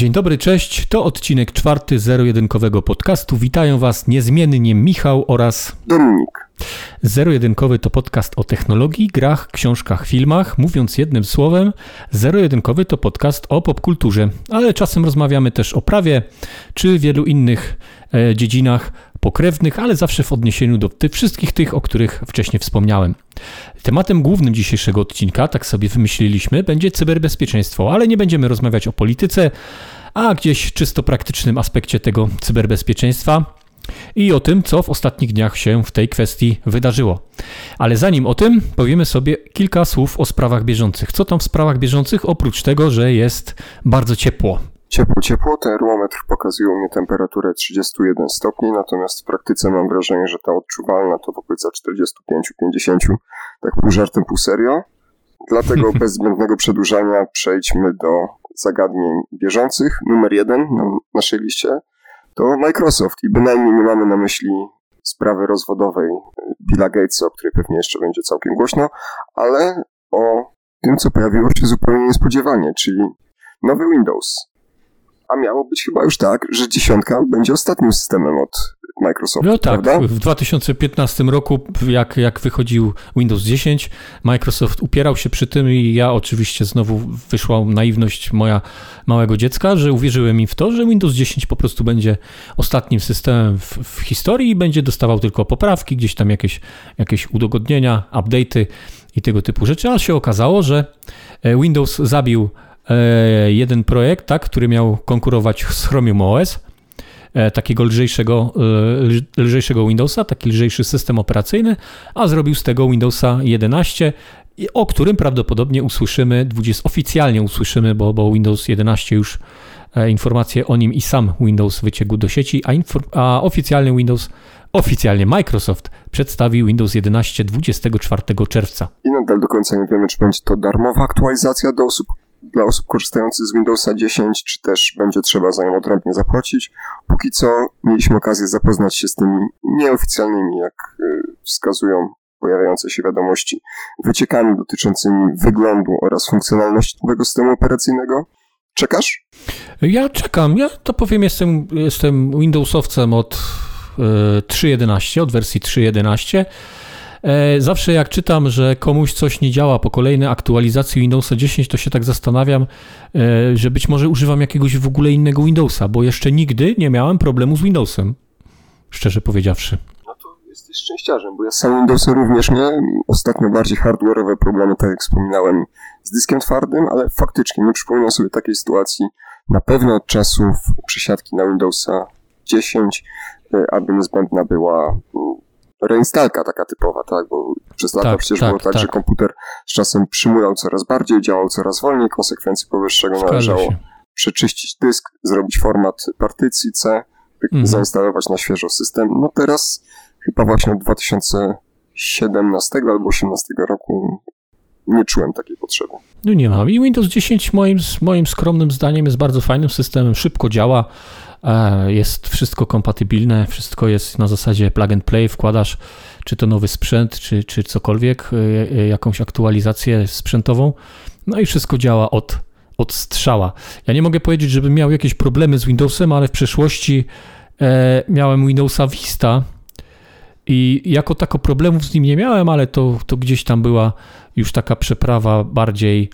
Dzień dobry, cześć. To odcinek czwarty zero-jedynkowego podcastu. Witają Was niezmiennie Michał oraz Dominik. Zero-jedynkowy to podcast o technologii, grach, książkach, filmach. Mówiąc jednym słowem, zero-jedynkowy to podcast o popkulturze, ale czasem rozmawiamy też o prawie czy wielu innych e, dziedzinach pokrewnych, ale zawsze w odniesieniu do tych wszystkich tych, o których wcześniej wspomniałem. Tematem głównym dzisiejszego odcinka, tak sobie wymyśliliśmy, będzie cyberbezpieczeństwo, ale nie będziemy rozmawiać o polityce, a gdzieś czysto praktycznym aspekcie tego cyberbezpieczeństwa i o tym, co w ostatnich dniach się w tej kwestii wydarzyło. Ale zanim o tym, powiemy sobie kilka słów o sprawach bieżących. Co tam w sprawach bieżących, oprócz tego, że jest bardzo ciepło. Ciepło, ciepło. Termometr pokazuje u mnie temperaturę 31 stopni, natomiast w praktyce mam wrażenie, że ta odczuwalna to w okolicach 45-50, tak pół żartem, pół serio. Dlatego bez zbędnego przedłużania przejdźmy do zagadnień bieżących. Numer jeden na naszej liście to Microsoft i bynajmniej nie mamy na myśli sprawy rozwodowej Billa Gatesa, o której pewnie jeszcze będzie całkiem głośno, ale o tym, co pojawiło się zupełnie niespodziewanie, czyli nowy Windows a miało być chyba już tak, że dziesiątka będzie ostatnim systemem od Microsoftu. No tak, prawda? w 2015 roku, jak, jak wychodził Windows 10, Microsoft upierał się przy tym i ja oczywiście znowu wyszła naiwność moja małego dziecka, że uwierzyłem im w to, że Windows 10 po prostu będzie ostatnim systemem w, w historii i będzie dostawał tylko poprawki, gdzieś tam jakieś, jakieś udogodnienia, update'y i tego typu rzeczy, a się okazało, że e, Windows zabił E, jeden projekt, tak, który miał konkurować z Chromium OS, takiego lżejszego, e, lżejszego Windowsa, taki lżejszy system operacyjny, a zrobił z tego Windowsa 11, o którym prawdopodobnie usłyszymy, 20, oficjalnie usłyszymy, bo, bo Windows 11 już informacje o nim i sam Windows wyciekł do sieci, a, a oficjalnie Windows, oficjalnie Microsoft przedstawił Windows 11 24 czerwca. I nadal do końca nie wiemy, czy będzie to darmowa aktualizacja do osób dla osób korzystających z Windowsa 10, czy też będzie trzeba za nią odrębnie zapłacić. Póki co mieliśmy okazję zapoznać się z tymi nieoficjalnymi, jak y, wskazują pojawiające się wiadomości, wyciekami dotyczącymi wyglądu oraz funkcjonalności nowego systemu operacyjnego. Czekasz? Ja czekam. Ja to powiem, jestem, jestem Windowsowcem od 3.11, y, od wersji 3.11. E, zawsze jak czytam, że komuś coś nie działa po kolejnej aktualizacji Windowsa 10, to się tak zastanawiam, e, że być może używam jakiegoś w ogóle innego Windowsa, bo jeszcze nigdy nie miałem problemu z Windowsem, szczerze powiedziawszy. No to jesteś szczęściarzem, bo ja z samym Windowsem również miałem ostatnio bardziej hardware'owe problemy, tak jak wspominałem, z dyskiem twardym, ale faktycznie nie przypominam sobie takiej sytuacji na pewno od czasów przesiadki na Windowsa 10, e, aby niezbędna była reinstalka taka typowa, tak? Bo przez lata tak, przecież tak, było tak, tak, że komputer z czasem przymulał coraz bardziej, działał coraz wolniej, konsekwencji powyższego należało się. przeczyścić dysk, zrobić format partycji C, Mhm. zainstalować na świeżo system. No teraz chyba właśnie od 2017 albo 2018 roku nie czułem takiej potrzeby. No nie mam. I Windows 10 moim, moim skromnym zdaniem jest bardzo fajnym systemem, szybko działa, jest wszystko kompatybilne, wszystko jest na zasadzie plug and play, wkładasz czy to nowy sprzęt, czy, czy cokolwiek, e, e, jakąś aktualizację sprzętową, no i wszystko działa od, od strzała. Ja nie mogę powiedzieć, żebym miał jakieś problemy z Windowsem, ale w przeszłości miałem Windowsa Vista, i jako tako problemów z nim nie miałem, ale to, to gdzieś tam była już taka przeprawa bardziej.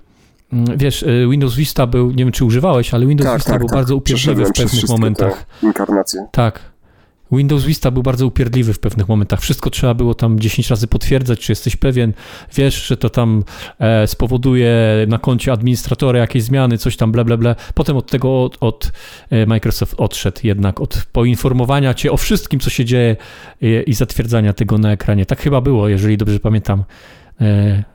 Mm, Wiesz, y, Windows Vista był, nie wiem czy używałeś, ale Windows tak, Vista tak, był tak. bardzo upierdliwy w pewnych momentach. Inkarnacje. Tak. Windows Vista był bardzo upierdliwy w pewnych momentach. Wszystko trzeba było tam 10 razy potwierdzać, czy jesteś pewien, wiesz, że to tam e, spowoduje na koncie administratora jakieś zmiany, coś tam, bla, bla, bla. Potem od tego od, od e, Microsoft odszedł jednak, od poinformowania cię o wszystkim, co się dzieje e, i zatwierdzania tego na ekranie. Tak chyba było, jeżeli dobrze pamiętam,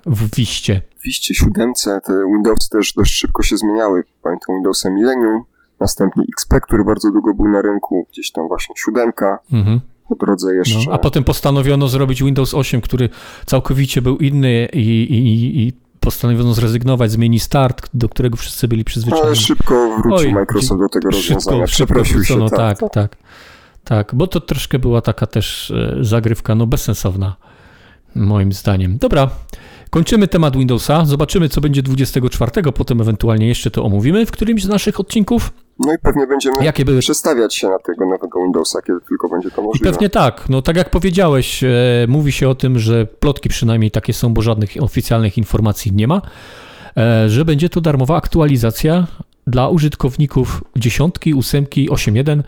w Wiście. W Wiście 7 te Windowsy też dość szybko się zmieniały. Pamiętam Windowsa Millennium, następnie XP, który bardzo długo był na rynku, gdzieś tam właśnie siódemka, Mhm. po drodze jeszcze... No, a potem postanowiono zrobić Windows 8, który całkowicie był inny i, i, i postanowiono zrezygnować z menu Start, do którego wszyscy byli przyzwyczajeni. Ale szybko wrócił Oj, Microsoft do tego szybko, rozwiązania. szybko Przeprosił się, wrócono, tak. tak, tak, tak, bo to troszkę była taka też e, zagrywka, no bezsensowna, moim zdaniem. Dobra, kończymy temat Windowsa, zobaczymy co będzie 24, potem ewentualnie jeszcze to omówimy w którymś z naszych odcinków. No i pewnie będziemy Jakie były? przestawiać się na tego nowego Windowsa, kiedy tylko będzie to możliwe. Pewnie tak. No tak jak powiedziałeś, e, mówi się o tym, że plotki przynajmniej takie są, bo żadnych oficjalnych informacji nie ma, e, że będzie to darmowa aktualizacja dla użytkowników dziesiątki, ósemki, 8.1 e,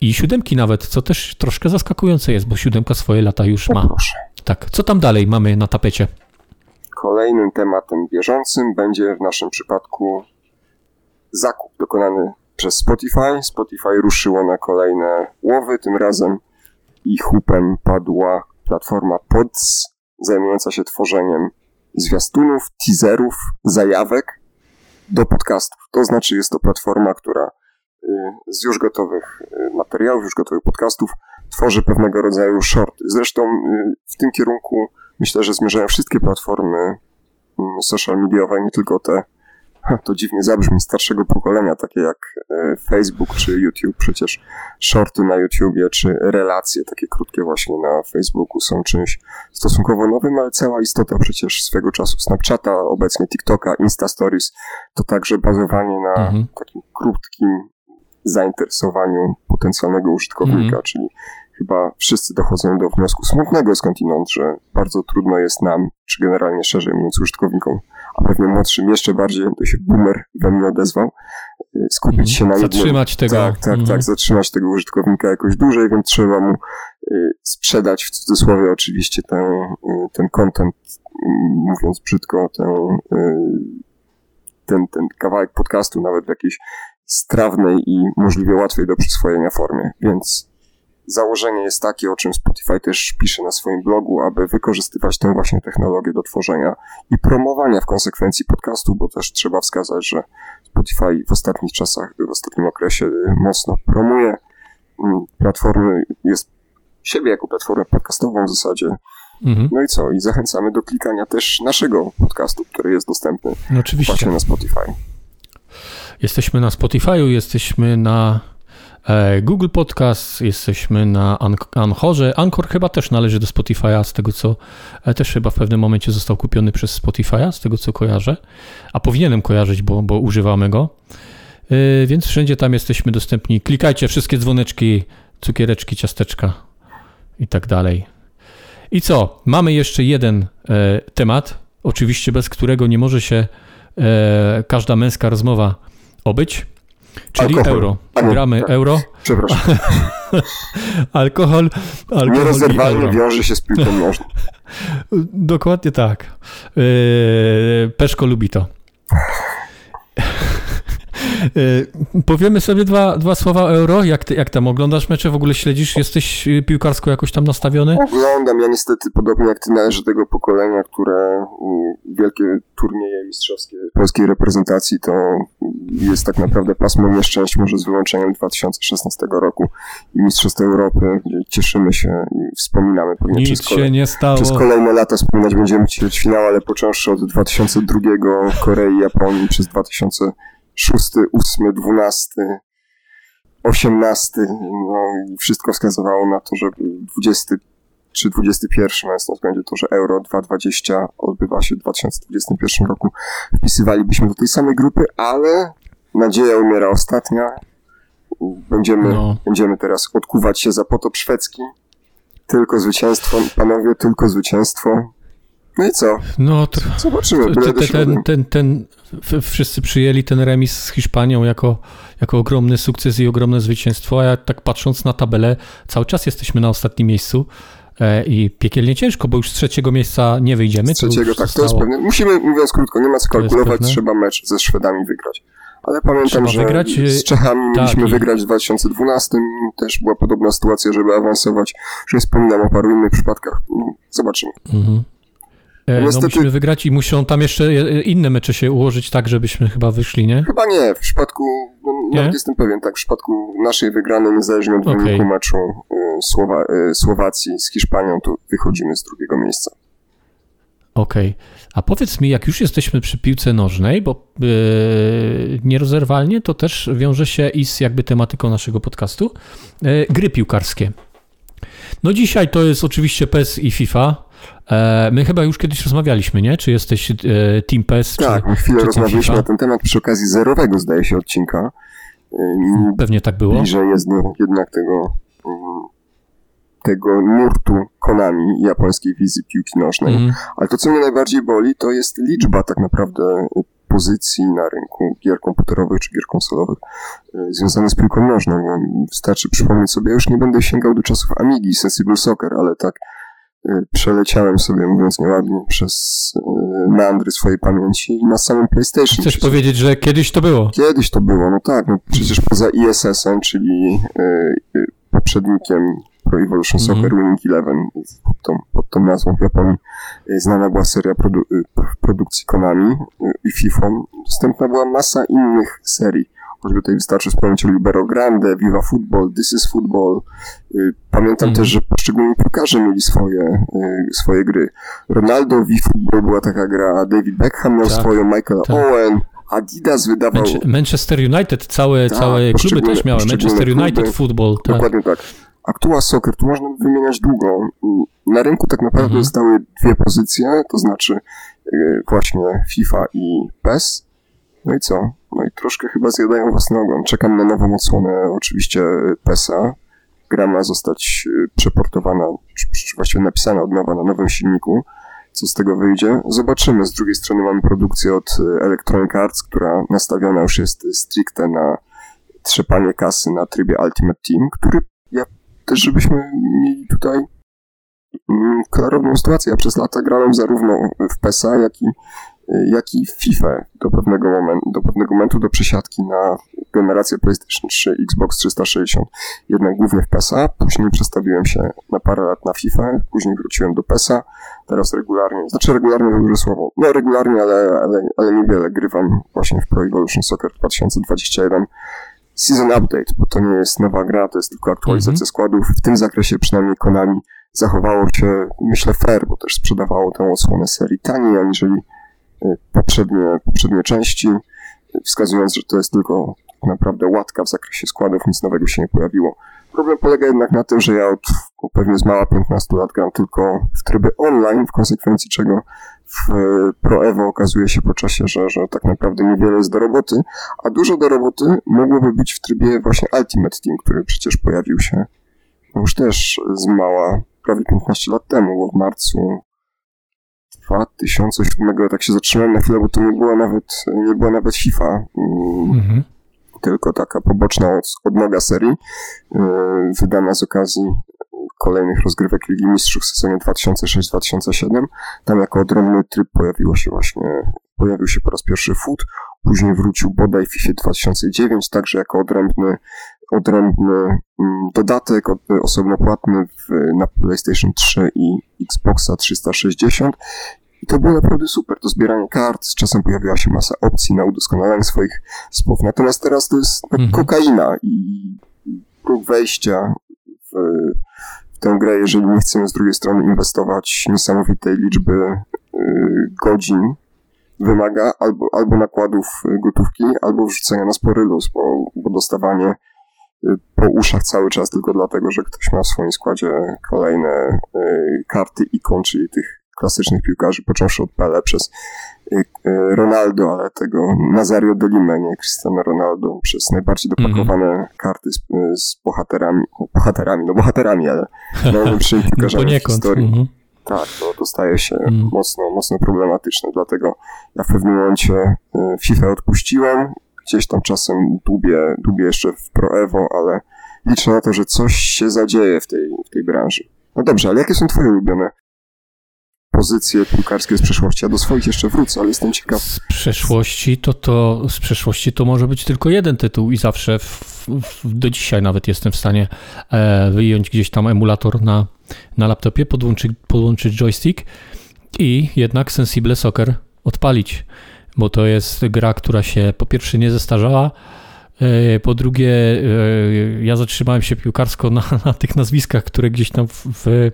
i siódemki nawet, co też troszkę zaskakujące jest, bo siódemka swoje lata już ma. Tak, co tam dalej mamy na tapecie? Kolejnym tematem bieżącym będzie w naszym przypadku zakup dokonany przez Spotify. Spotify ruszyło na kolejne łowy, tym razem ich hupem padła platforma Pods, zajmująca się tworzeniem zwiastunów, teaserów, zajawek do podcastów. To znaczy jest to platforma, która z już gotowych y, materiałów, już gotowych podcastów tworzy pewnego rodzaju shorty. Zresztą y, w tym kierunku myślę, że zmierzają wszystkie platformy mm, social mediowe, nie tylko te, to dziwnie zabrzmi, starszego pokolenia, takie jak Facebook czy YouTube. Przecież shorty na YouTubie, czy relacje takie krótkie właśnie na Facebooku są czymś stosunkowo nowym, ale cała istota przecież swego czasu Snapchata, obecnie TikToka, Insta Stories, to także bazowanie na Mhm. takim krótkim zainteresowaniu potencjalnego użytkownika, Mhm. czyli chyba wszyscy dochodzą do wniosku smutnego skądinąd, że bardzo trudno jest nam, czy generalnie szerzej mówiąc użytkownikom, a pewnie młodszym jeszcze bardziej, to się boomer we mnie odezwał, y, skupić Mhm. się na jednym. Zatrzymać tego. Tak, tak, Mhm. tak, zatrzymać tego użytkownika jakoś dłużej, więc trzeba mu y, sprzedać w cudzysłowie oczywiście ten, y, ten content, mówiąc brzydko, ten, ten, ten kawałek podcastu nawet w jakiejś strawnej i możliwie łatwej do przyswojenia formie, więc założenie jest takie, o czym Spotify też pisze na swoim blogu, aby wykorzystywać tę właśnie technologię do tworzenia i promowania w konsekwencji podcastu, bo też trzeba wskazać, że Spotify w ostatnich czasach, w ostatnim okresie y, mocno promuje mm, platformy, jest siebie jako platformę podcastową w zasadzie. Mhm. No i co? I zachęcamy do klikania też naszego podcastu, który jest dostępny No oczywiście. właśnie na Spotify. Jesteśmy na Spotify'u, jesteśmy na e, Google Podcast, jesteśmy na An- Anchorze. Anchor chyba też należy do Spotify'a, z tego co e, też chyba w pewnym momencie został kupiony przez Spotify'a, z tego co kojarzę. A powinienem kojarzyć, bo, bo używamy go. E, więc wszędzie tam jesteśmy dostępni. Klikajcie wszystkie dzwoneczki, cukiereczki, ciasteczka i tak dalej. I co? Mamy jeszcze jeden e, temat, oczywiście bez którego nie może się e, każda męska rozmowa obyć, czyli Alkohol. euro. Nie, Gramy tak. euro, Przepraszam, alkohol, alkohol nierozerwalnie wiąże się z piłką nożną. Dokładnie tak. E, Peszko lubi to. E, Powiemy sobie dwa, dwa słowa o euro. Jak, ty, jak tam oglądasz mecze? W ogóle śledzisz? Jesteś y, piłkarsko jakoś tam nastawiony? Oglądam, ja niestety podobnie jak ty należę do tego pokolenia, które wielkie turnieje mistrzowskie polskiej reprezentacji to jest tak naprawdę pasmo nieszczęść, może z wyłączeniem 2016 roku i Mistrzostw Europy, cieszymy się i wspominamy pewnie Nic przez, kolej, się nie stało. przez kolejne lata wspominać będziemy ćwierćfinał, ale począwszy od 2002 Korei, Japonii przez 2006, 8, 12, 18, no i wszystko wskazywało na to, że 20 czy 21, mając na względzie to, że Euro 2020 odbywa się w 2021 roku, wpisywalibyśmy do tej samej grupy, ale nadzieja umiera ostatnia. Będziemy, No. będziemy teraz odkuwać się za potop szwedzki. Tylko zwycięstwo, panowie, tylko zwycięstwo. No i co? No, tr- Zobaczymy. Te- te- ten, ten, ten, wszyscy przyjęli ten remis z Hiszpanią jako, jako ogromny sukces i ogromne zwycięstwo, a ja tak patrząc na tabelę, cały czas jesteśmy na ostatnim miejscu e, i piekielnie ciężko, bo już z trzeciego miejsca nie wyjdziemy. Z trzeciego, tak, to jest pewne. Musimy, mówiąc krótko, nie ma co To kalkulować, trzeba mecz ze Szwedami wygrać. Ale pamiętam, że wygrać, y, z Czechami tak, mieliśmy i- wygrać w 2012, też była podobna sytuacja, żeby awansować. Już nie wspominam o paru innych przypadkach. No, Zobaczymy. Mhm. E, No Niestety- musimy wygrać i muszą tam jeszcze e, inne mecze się ułożyć tak, żebyśmy chyba wyszli, nie? Chyba nie, w przypadku, no, Nie? nawet jestem pewien, tak, w przypadku naszej wygranej, niezależnie od wyniku meczu y, Słowa, Słowacji z Hiszpanią, to wychodzimy z drugiego miejsca. Okej. A powiedz mi, jak już jesteśmy przy piłce nożnej, bo yy, nierozerwalnie to też wiąże się i z jakby tematyką naszego podcastu, yy, gry piłkarskie. No dzisiaj to jest oczywiście PES i FIFA. E, my chyba już kiedyś rozmawialiśmy, nie? Czy jesteś e, Team PES? Tak, czy, chwilę czy rozmawialiśmy FIFA? na ten temat przy okazji zerowego, zdaje się, odcinka. Pewnie tak było. Bliżej jest jednak tego, tego nurtu Konami japońskiej wizji piłki nożnej. Mm. Ale to, co mnie najbardziej boli, to jest liczba tak naprawdę pozycji na rynku gier komputerowych czy gier konsolowych związane z piłką nożną. Wystarczy przypomnieć sobie, ja już nie będę sięgał do czasów Amigi, Sensible Soccer, ale tak Y, przeleciałem sobie, mówiąc nieładnie, przez y, meandry swojej pamięci i na samym PlayStation. Chcesz przecież... powiedzieć, że kiedyś to było? Kiedyś to było, no tak, no przecież poza ISS-em, czyli poprzednikiem Pro Evolution mm. Soccer Winning Eleven, pod tą, pod tą nazwą w Japonii, znana była seria produ produkcji Konami i FIFA. Dostępna była masa innych serii choćby tutaj wystarczy wspomnieć o Libero Grande, Viva Football, This is Football. Y, pamiętam mm. też, że poszczególni piłkarze mieli swoje, y, swoje gry. Ronaldo, V Football była taka gra, David Beckham miał tak, swoją, Michael tak. Owen, Adidas wydawał... Manchester United, całe, tak, całe kluby też miały. Manchester United kluby, Football. Tak. Dokładnie tak. Aktua Soccer, tu można wymieniać długo. Na rynku tak naprawdę mhm. zostały dwie pozycje, to znaczy y, właśnie FIFA i PES. No i co? No i troszkę chyba zjadają własny ogon. Czekam na nową odsłonę, oczywiście PESA. Gra ma zostać y, przeportowana, czy, czy właściwie napisana od nowa na nowym silniku. Co z tego wyjdzie? Zobaczymy. Z drugiej strony mamy produkcję od y, Electronic Arts, która nastawiona już jest stricte na trzepanie kasy na trybie Ultimate Team, który ja też, żebyśmy mieli tutaj mm, klarowną sytuację. Ja przez lata grałem zarówno w PESA, jak i jak i FIFA do pewnego momentu, do pewnego momentu do przesiadki na generację PlayStation 3, Xbox 360, jednak głównie w PESA, później przestawiłem się na parę lat na FIFA, później wróciłem do PESA, teraz regularnie, znaczy regularnie to duże słowo, no regularnie, ale, ale, ale niewiele grywam właśnie w Pro Evolution Soccer 2021 Season Update, bo to nie jest nowa gra, to jest tylko aktualizacja mm -hmm. składów. W tym zakresie przynajmniej Konami zachowało się, myślę, fair, bo też sprzedawało tę odsłonę serii taniej, aniżeli poprzednie, poprzednie części, wskazując, że to jest tylko naprawdę łatka w zakresie składów, nic nowego się nie pojawiło. Problem polega jednak na tym, że ja od pewnie z mała 15 lat gram tylko w tryby online, w konsekwencji czego w Pro Evo okazuje się po czasie, że, że tak naprawdę niewiele jest do roboty, a dużo do roboty mogłoby być w trybie właśnie Ultimate Team, który przecież pojawił się już też z mała, prawie 15 lat temu, bo w marcu 2007, tak się zatrzymałem na chwilę, bo to nie była nawet, nie była nawet FIFA, mm, mhm. tylko taka poboczna odnoga serii, y, wydana z okazji kolejnych rozgrywek Ligi Mistrzów w sezonie 2006-2007. Tam jako odrębny tryb pojawiło się właśnie, pojawił się po raz pierwszy FUT, później wrócił bodaj w FIFA 2009, także jako odrębny odrębny mm, dodatek osobno płatny w, na PlayStation 3 i Xboxa 360 i to było naprawdę super, to zbieranie kart, z czasem pojawiła się masa opcji na udoskonalenie swoich spów. Natomiast teraz to jest tak mhm. kokaina i próg wejścia w, w tę grę, jeżeli nie chcemy z drugiej strony inwestować niesamowitej liczby y, godzin, wymaga albo, albo nakładów gotówki, albo wrzucenia na spory luz, bo, bo dostawanie y, po uszach cały czas tylko dlatego, że ktoś ma w swoim składzie kolejne y, karty ikon, czyli tych klasycznych piłkarzy, począwszy od Pele przez y, y, Ronaldo, ale tego Nazario de Lima, nie Cristiano Ronaldo, przez najbardziej mhm. dopakowane mm -hmm. karty z, z, bohaterami, bohaterami, no bohaterami, ale najlepszymi piłkarzami w historii. Mm -hmm. Tak, to, to staje się mm. mocno, mocno problematyczne, dlatego ja w pewnym momencie y, FIFA odpuściłem, gdzieś tam czasem dubię, dubię jeszcze w Pro Evo, ale liczę na to, że coś się zadzieje w tej, w tej branży. No dobrze, ale jakie są twoje ulubione pozycje piłkarskie z przeszłości. Ja do swoich jeszcze wrócę, ale jestem ciekaw. Z przeszłości to, to, z przeszłości to może być tylko jeden tytuł i zawsze w, w, do dzisiaj nawet jestem w stanie e, wyjąć gdzieś tam emulator na, na laptopie, podłączyć, podłączyć joystick i jednak Sensible Soccer odpalić, bo to jest gra, która się po pierwsze nie zestarzała, E, po drugie, e, ja zatrzymałem się piłkarsko na, na tych nazwiskach, które gdzieś tam w, w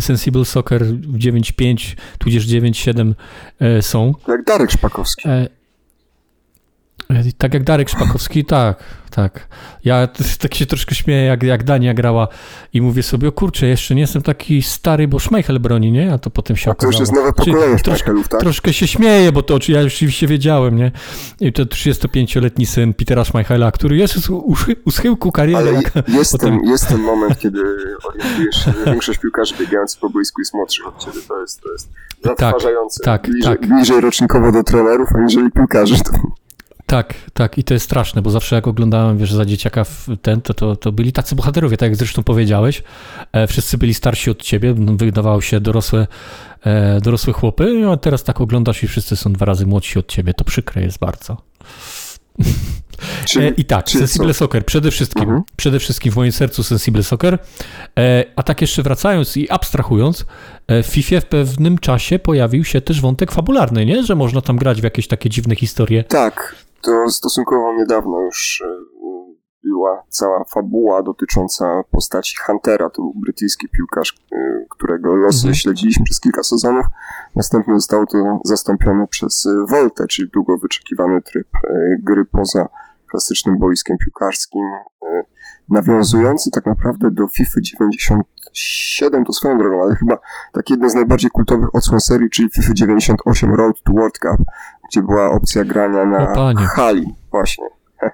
Sensible Soccer 9.5 tudzież 9.7 e, są. Jak Darek Szpakowski. Tak jak Darek Szpakowski, tak, tak. Ja tak się troszkę śmieję, jak, jak Dania grała i mówię sobie, o kurczę, jeszcze nie jestem taki stary, bo Szmeichel broni, nie? A to potem się A to już jest nowe pokolenie Szmeichelów, tak? Troszkę się śmieję, bo to ja oczywiście wiedziałem, nie? I to 35-letni syn Petera Schmeichela, który jest u, u schyłku kariery. Ale jak, jest, potem... ten, jest ten moment, kiedy orientujesz się, że większość piłkarzy biegających po boisku jest młodszych od ciebie. To jest, to jest tak, zatrważające. Tak, tak, bliżej, tak. bliżej rocznikowo do trenerów, aniżeli piłkarzy. To... Tak, tak i to jest straszne, bo zawsze jak oglądałem, wiesz, za dzieciaka ten, to, to, to byli tacy bohaterowie, tak jak zresztą powiedziałeś. E, wszyscy byli starsi od ciebie, wydawało się dorosłe, e, dorosłe chłopy, a teraz tak oglądasz i wszyscy są dwa razy młodsi od ciebie. To przykre jest bardzo. Czyli, e, I tak, Sensible co? Soccer przede wszystkim, mhm. przede wszystkim w moim sercu Sensible Soccer. A tak jeszcze wracając i abstrahując, w FIFA w pewnym czasie pojawił się też wątek fabularny, nie? Że można tam grać w jakieś takie dziwne historie. Tak, to stosunkowo niedawno już była cała fabuła dotycząca postaci Huntera, to był brytyjski piłkarz, którego losy mhm. śledziliśmy przez kilka sezonów. Następnie zostało to zastąpione przez Voltę, czyli długo wyczekiwany tryb gry poza klasycznym boiskiem piłkarskim, e, nawiązujący tak naprawdę do FIFA 97, to swoją drogą, ale chyba tak jeden z najbardziej kultowych odsłon serii, czyli FIFA 98 Road to World Cup, gdzie była opcja grania na hali, właśnie.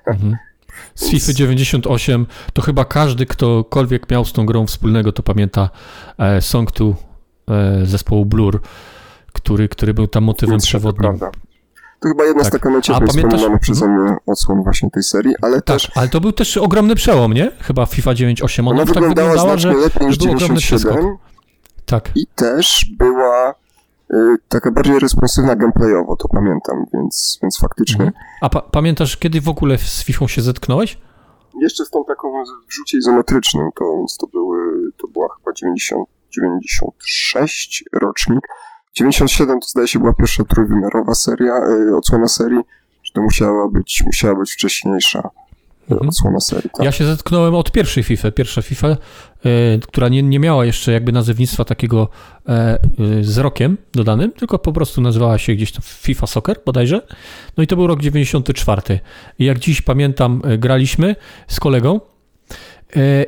Mhm. Z FIFA 98 to chyba każdy, ktokolwiek miał z tą grą wspólnego, to pamięta e, Song 2 e, zespołu Blur, który, który był tam motywem przewodnim. To chyba jedna tak. z taka najciekawych wspomnianych przeze mhm. mnie odsłon właśnie tej serii, ale tak, też... ale to był też ogromny przełom, nie? Chyba FIFA 9.8. Ona, Ona tak wyglądała tak znacznie że, lepiej niż 97. Tak. I też była y, taka bardziej responsywna gameplayowo, to pamiętam, więc, więc faktycznie... Mhm. A pa pamiętasz, kiedy w ogóle z FIFA się zetknąłeś? Jeszcze z tą taką wrzucie izometryczną, to, więc to, były, to była chyba 90, 96 rocznik. 97 to zdaje się była pierwsza trójwymiarowa seria, yy, odsłona serii, że to musiała być, musiała być wcześniejsza y, mhm. odsłona serii. Tak? Ja się zetknąłem od pierwszej FIFA. Pierwsza FIFA, yy, która nie, nie miała jeszcze jakby nazewnictwa takiego yy, z rokiem dodanym, tylko po prostu nazywała się gdzieś to FIFA Soccer bodajże. No i to był rok 94. I jak dziś pamiętam, graliśmy z kolegą E,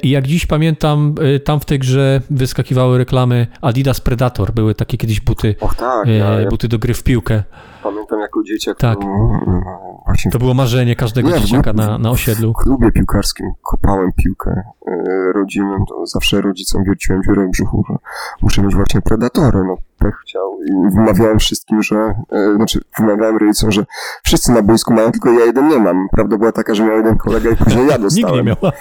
jak dziś pamiętam, e, tam w tej grze wyskakiwały reklamy Adidas Predator. Były takie kiedyś buty, Och, tak, e, ja, buty do gry w piłkę. Pamiętam jako dzieciak. Tak. To, właśnie... to było marzenie każdego nie, dzieciaka na, na osiedlu. W klubie piłkarskim kopałem piłkę rodzinnym, to zawsze rodzicom wierciłem dziurę w brzuchu, że muszę mieć właśnie Predatory. No, pech chciał i wymawiałem wszystkim, że, e, znaczy wymawiałem rodzicom, że wszyscy na boisku mają, tylko ja jeden nie mam. Prawda była taka, że miał jeden kolega i później ja dostałem. Nikt nie miał.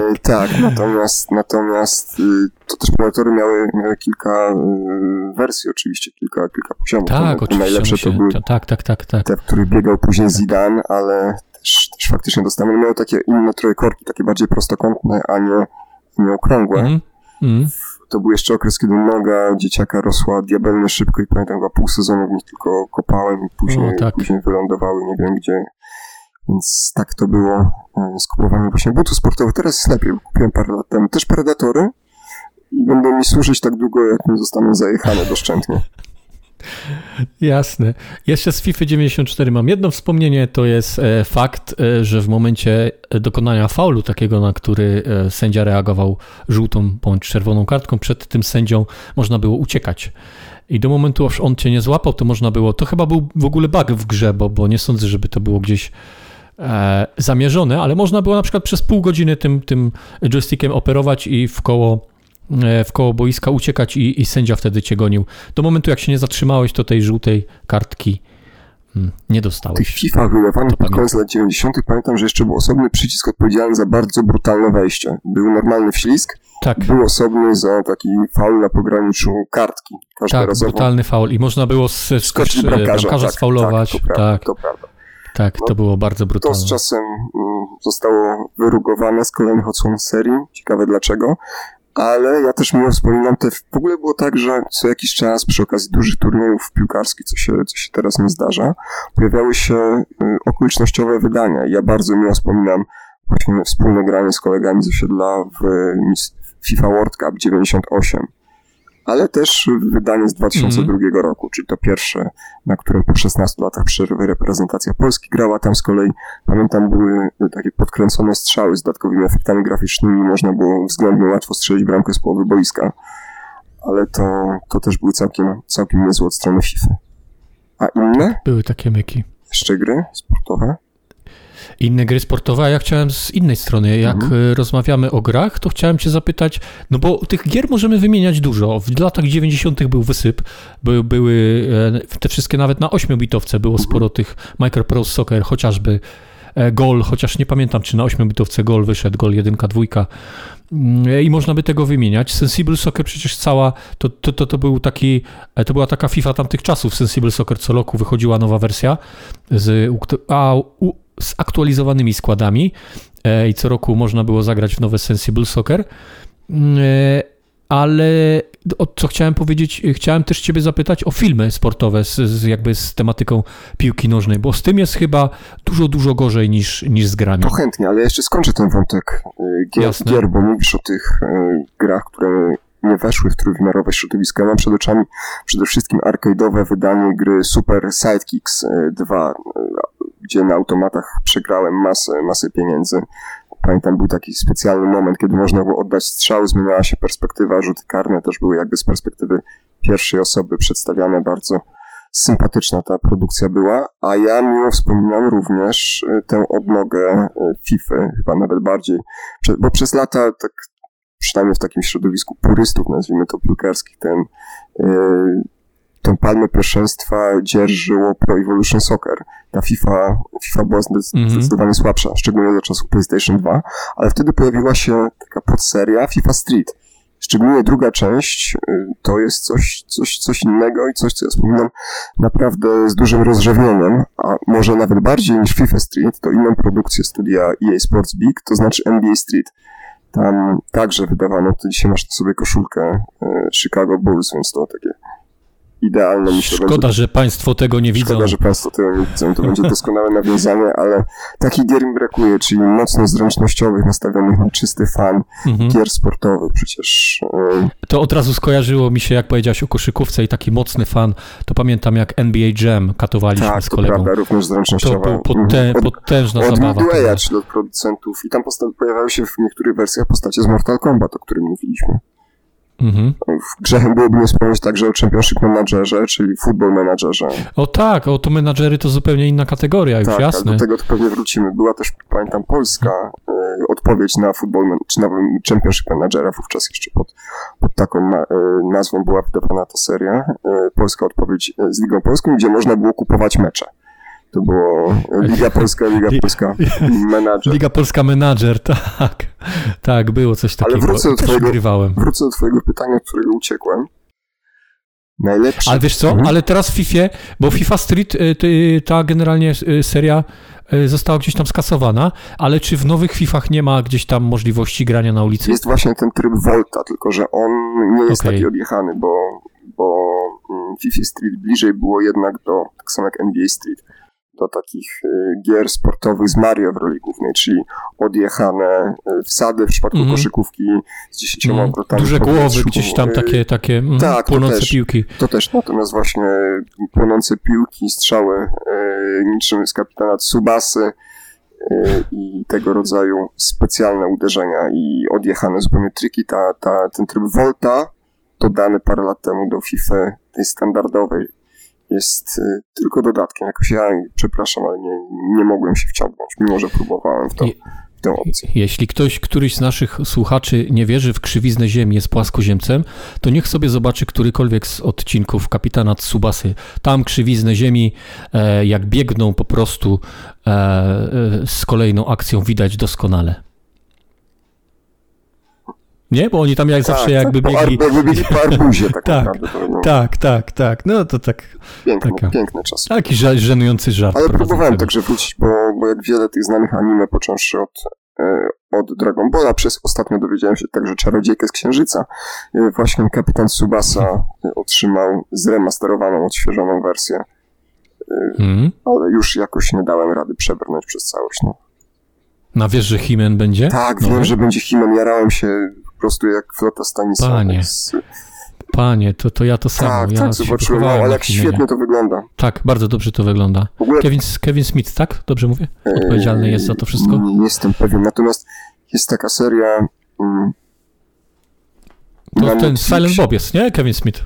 E, tak, natomiast, natomiast y, to też Predatory miały, miały kilka y, wersji oczywiście, kilka, kilka poziomów. Tak, to, oczywiście. Najlepsze to były tak, tak, tak, tak. te, w których biegał później Zidane, ale też, też faktycznie dostałem. Miały takie inne trochę korki, takie bardziej prostokątne, a nie, nie okrągłe. Mm. Mm to był jeszcze okres, kiedy noga dzieciaka rosła diabelnie szybko i pamiętam, chyba pół sezonu w nich tylko kopałem i później, tak. później wylądowały nie wiem gdzie. Więc tak to było z e, kupowaniem właśnie butów sportowych. Teraz jest lepiej, kupiłem parę lat temu też Predatory i będą mi służyć tak długo, jak mi zostaną zajechane doszczętnie. Jasne. Jeszcze z FIFA 94 mam jedno wspomnienie, to jest e, fakt, e, że w momencie dokonania faulu takiego, na który e, sędzia reagował żółtą bądź czerwoną kartką, przed tym sędzią można było uciekać. I do momentu, aż on cię nie złapał, to można było, to chyba był w ogóle bug w grze, bo, bo nie sądzę, żeby to było gdzieś e, zamierzone, ale można było na przykład przez pół godziny tym, tym joystickiem operować i w koło E, w koło boiska uciekać i, i sędzia wtedy cię gonił. Do momentu, jak się nie zatrzymałeś, to tej żółtej kartki mm, nie dostałeś. Tych FIFA wydawanych pod koniec lat 90. pamiętam, że jeszcze był osobny przycisk odpowiedzialny za bardzo brutalne wejście. Był normalny wślizg, tak. był osobny za taki faul na pograniczu kartki. Tak, brutalny faul i można było z, z, z bramkarza, tak, sfaulować. Tak, to prawda. Tak. To, prawda. tak no, to było bardzo brutalne. To z czasem mm, zostało wyrugowane z kolejnych odsłon serii. Ciekawe dlaczego ale ja też miło wspominam, te, w ogóle było tak, że co jakiś czas przy okazji dużych turniejów piłkarskich, co się, co się teraz nie zdarza, pojawiały się y, okolicznościowe wydania. Ja bardzo miło wspominam właśnie wspólne granie z kolegami z osiedla w FIFA World Cup 98. ale też wydanie z 2002 mm. roku, czyli to pierwsze, na którym po 16 latach przerwy reprezentacja Polski grała. Tam z kolei, pamiętam, były takie podkręcone strzały z dodatkowymi efektami graficznymi, można było względnie łatwo strzelić bramkę z połowy boiska, ale to, to też były całkiem, całkiem niezłe od strony FIFA. A inne? Były takie myki. Jeszcze gry sportowe? Inne gry sportowe, a ja chciałem z innej strony, jak mhm. E, rozmawiamy o grach, to chciałem cię zapytać, no bo tych gier możemy wymieniać dużo. W latach 90. był wysyp, by, były e, te wszystkie nawet na 8-bitowce było mhm. sporo tych Micro Pro Soccer, chociażby e, Gol, chociaż nie pamiętam, czy na 8-bitowce Gol wyszedł, Gol 1, 2. Mm, I można by tego wymieniać. Sensible Soccer przecież cała, to, to, to, to był taki, to była taka FIFA tamtych czasów. Sensible Soccer co roku wychodziła nowa wersja z, a, u, z aktualizowanymi składami e, i co roku można było zagrać w nowe Sensible Soccer. Mm, e, ale o co chciałem powiedzieć, chciałem też Ciebie zapytać o filmy sportowe z, z, jakby z tematyką piłki nożnej, bo z tym jest chyba dużo, dużo gorzej niż, niż z grami. To chętnie, ale jeszcze skończę ten wątek e, gier, gier bo mówisz o tych grach, które nie weszły w trójwymiarowe środowisko. Ja mam przed oczami przede wszystkim arcade'owe wydanie gry Super Sidekicks 2 gdzie na automatach przegrałem masę, masę pieniędzy. Pamiętam, był taki specjalny moment, kiedy można było oddać strzał, zmieniała się perspektywa, rzuty karne też były jakby z perspektywy pierwszej osoby przedstawiane bardzo sympatyczna ta produkcja była, a ja miło wspominam również e, tę odnogę e, FIFA, chyba nawet bardziej, bo przez lata, tak przynajmniej w takim środowisku purystów, nazwijmy to piłkarskich, ten yy, tę palmę pierwszeństwa dzierżyło Pro Evolution Soccer. Ta FIFA, FIFA była mhm. zdecydowanie mm -hmm. słabsza, szczególnie za czasów PlayStation 2, ale wtedy pojawiła się taka podseria FIFA Street. Szczególnie druga część y, to jest coś, coś, coś innego i coś, co ja wspominam naprawdę z dużym rozrzewnieniem, a może nawet bardziej niż FIFA Street, to inną produkcję studia EA Sports Big, to znaczy NBA Street. Tam także wydawano, to dzisiaj masz na sobie koszulkę y, Chicago Bulls, więc to takie idealne. Myślę, Szkoda, będzie... że Państwo tego nie widzą. Szkoda, że Państwo tego nie widzą. To będzie doskonałe nawiązanie, ale takich gier mi brakuje, czyli mocno zręcznościowych, nastawionych na czysty fan mhm. gier sportowych. Przecież... To od razu skojarzyło mi się, jak powiedziałeś o koszykówce i taki mocny fan, to pamiętam jak NBA Jam katowaliśmy tak, z kolegą. Tak, prawda, również zręcznościowa. To był potę, mhm. potężna od zabawa. Od Midwaya, czyli od producentów. I tam pojawiały się w niektórych wersjach postacie z Mortal Kombat, o którym mówiliśmy. Mhm. Grzechem byłoby nie wspomnieć także o Championship Managerze, czyli Football Managerze. O tak, o to menadżery to zupełnie inna kategoria, już tak, jasne. do tego to pewnie wrócimy. Była też, pamiętam, polska e, odpowiedź na Football, czy na Championship Managera, wówczas jeszcze pod, pod taką na, e, nazwą była wydawana ta seria. E, polska odpowiedź e, z Ligą Polską, gdzie można było kupować mecze. To było Liga Polska, Liga Polska Menadżer. Liga Polska Menadżer, tak. Tak, było coś takiego. Ale wrócę do, twojego, wrócę do twojego pytania, od którego uciekłem. Najlepszy. Ale wiesz co, mhm. ale teraz w FIFA, bo FIFA Street, y, ta generalnie y, seria y, została gdzieś tam skasowana, ale czy w nowych FIFach nie ma gdzieś tam możliwości grania na ulicy? Jest właśnie ten tryb Volta, tylko że on nie jest okay. taki odjechany, bo, bo mm, FIFA Street bliżej było jednak do, tak samo jak NBA Street, do takich y, gier sportowych z Mario w roli głównej, czyli odjechane y, wsady w przypadku mm -hmm. koszykówki z dziesięcioma mm. obrotami. Duże głowy, gdzieś tam takie, takie mm, tak, płonące to też, piłki. To też, natomiast właśnie płonące piłki, strzały y, niczym z kapitana Tsubasy i tego rodzaju specjalne uderzenia i odjechane zupełnie triki, ta, ta, ten tryb Volta dodany parę lat temu do FIFA tej standardowej jest y, tylko dodatkiem. Jakoś ja, przepraszam, ale nie, nie mogłem się wciągnąć, mimo że próbowałem w to. tę opcję. Jeśli ktoś, któryś z naszych słuchaczy nie wierzy w krzywiznę Ziemi, jest płaskoziemcem, to niech sobie zobaczy którykolwiek z odcinków Kapitana Tsubasy. Tam krzywiznę Ziemi, e, jak biegną po prostu e, e, z kolejną akcją, widać doskonale. Nie? Bo oni tam jak tak, zawsze jakby tak, biegli... Po arbuzie tak, tak naprawdę. No. Tak, tak, tak. No to tak... Piękny, taka, piękny czas. Taki żenujący żart. Ale próbowałem także wrócić, bo, bo jak wiele tych znanych anime, począwszy od, e, od Dragon Balla, przez ostatnio dowiedziałem się także Czarodziejkę z Księżyca. E, właśnie kapitan Subasa e, otrzymał zremasterowaną, odświeżoną wersję. Hmm. Ale już jakoś nie dałem rady przebrnąć przez całość. No. Na wiesz, że Himen będzie? Tak, wiem, że będzie Himen. Jarałem się prostu jak flota Stanisława. Panie. Panie, to, to ja to samo. Tak, ja tak, zobaczyłem, no, ale jak świetnie nie? to wygląda. Tak, bardzo dobrze to wygląda. Ogóle Kevin, Kevin Smith, tak? Dobrze mówię? Odpowiedzialny jest za to wszystko? Nie jestem pewien, natomiast jest taka seria... Mm, To ten Netflixie. Silent Bob jest, nie? Kevin Smith.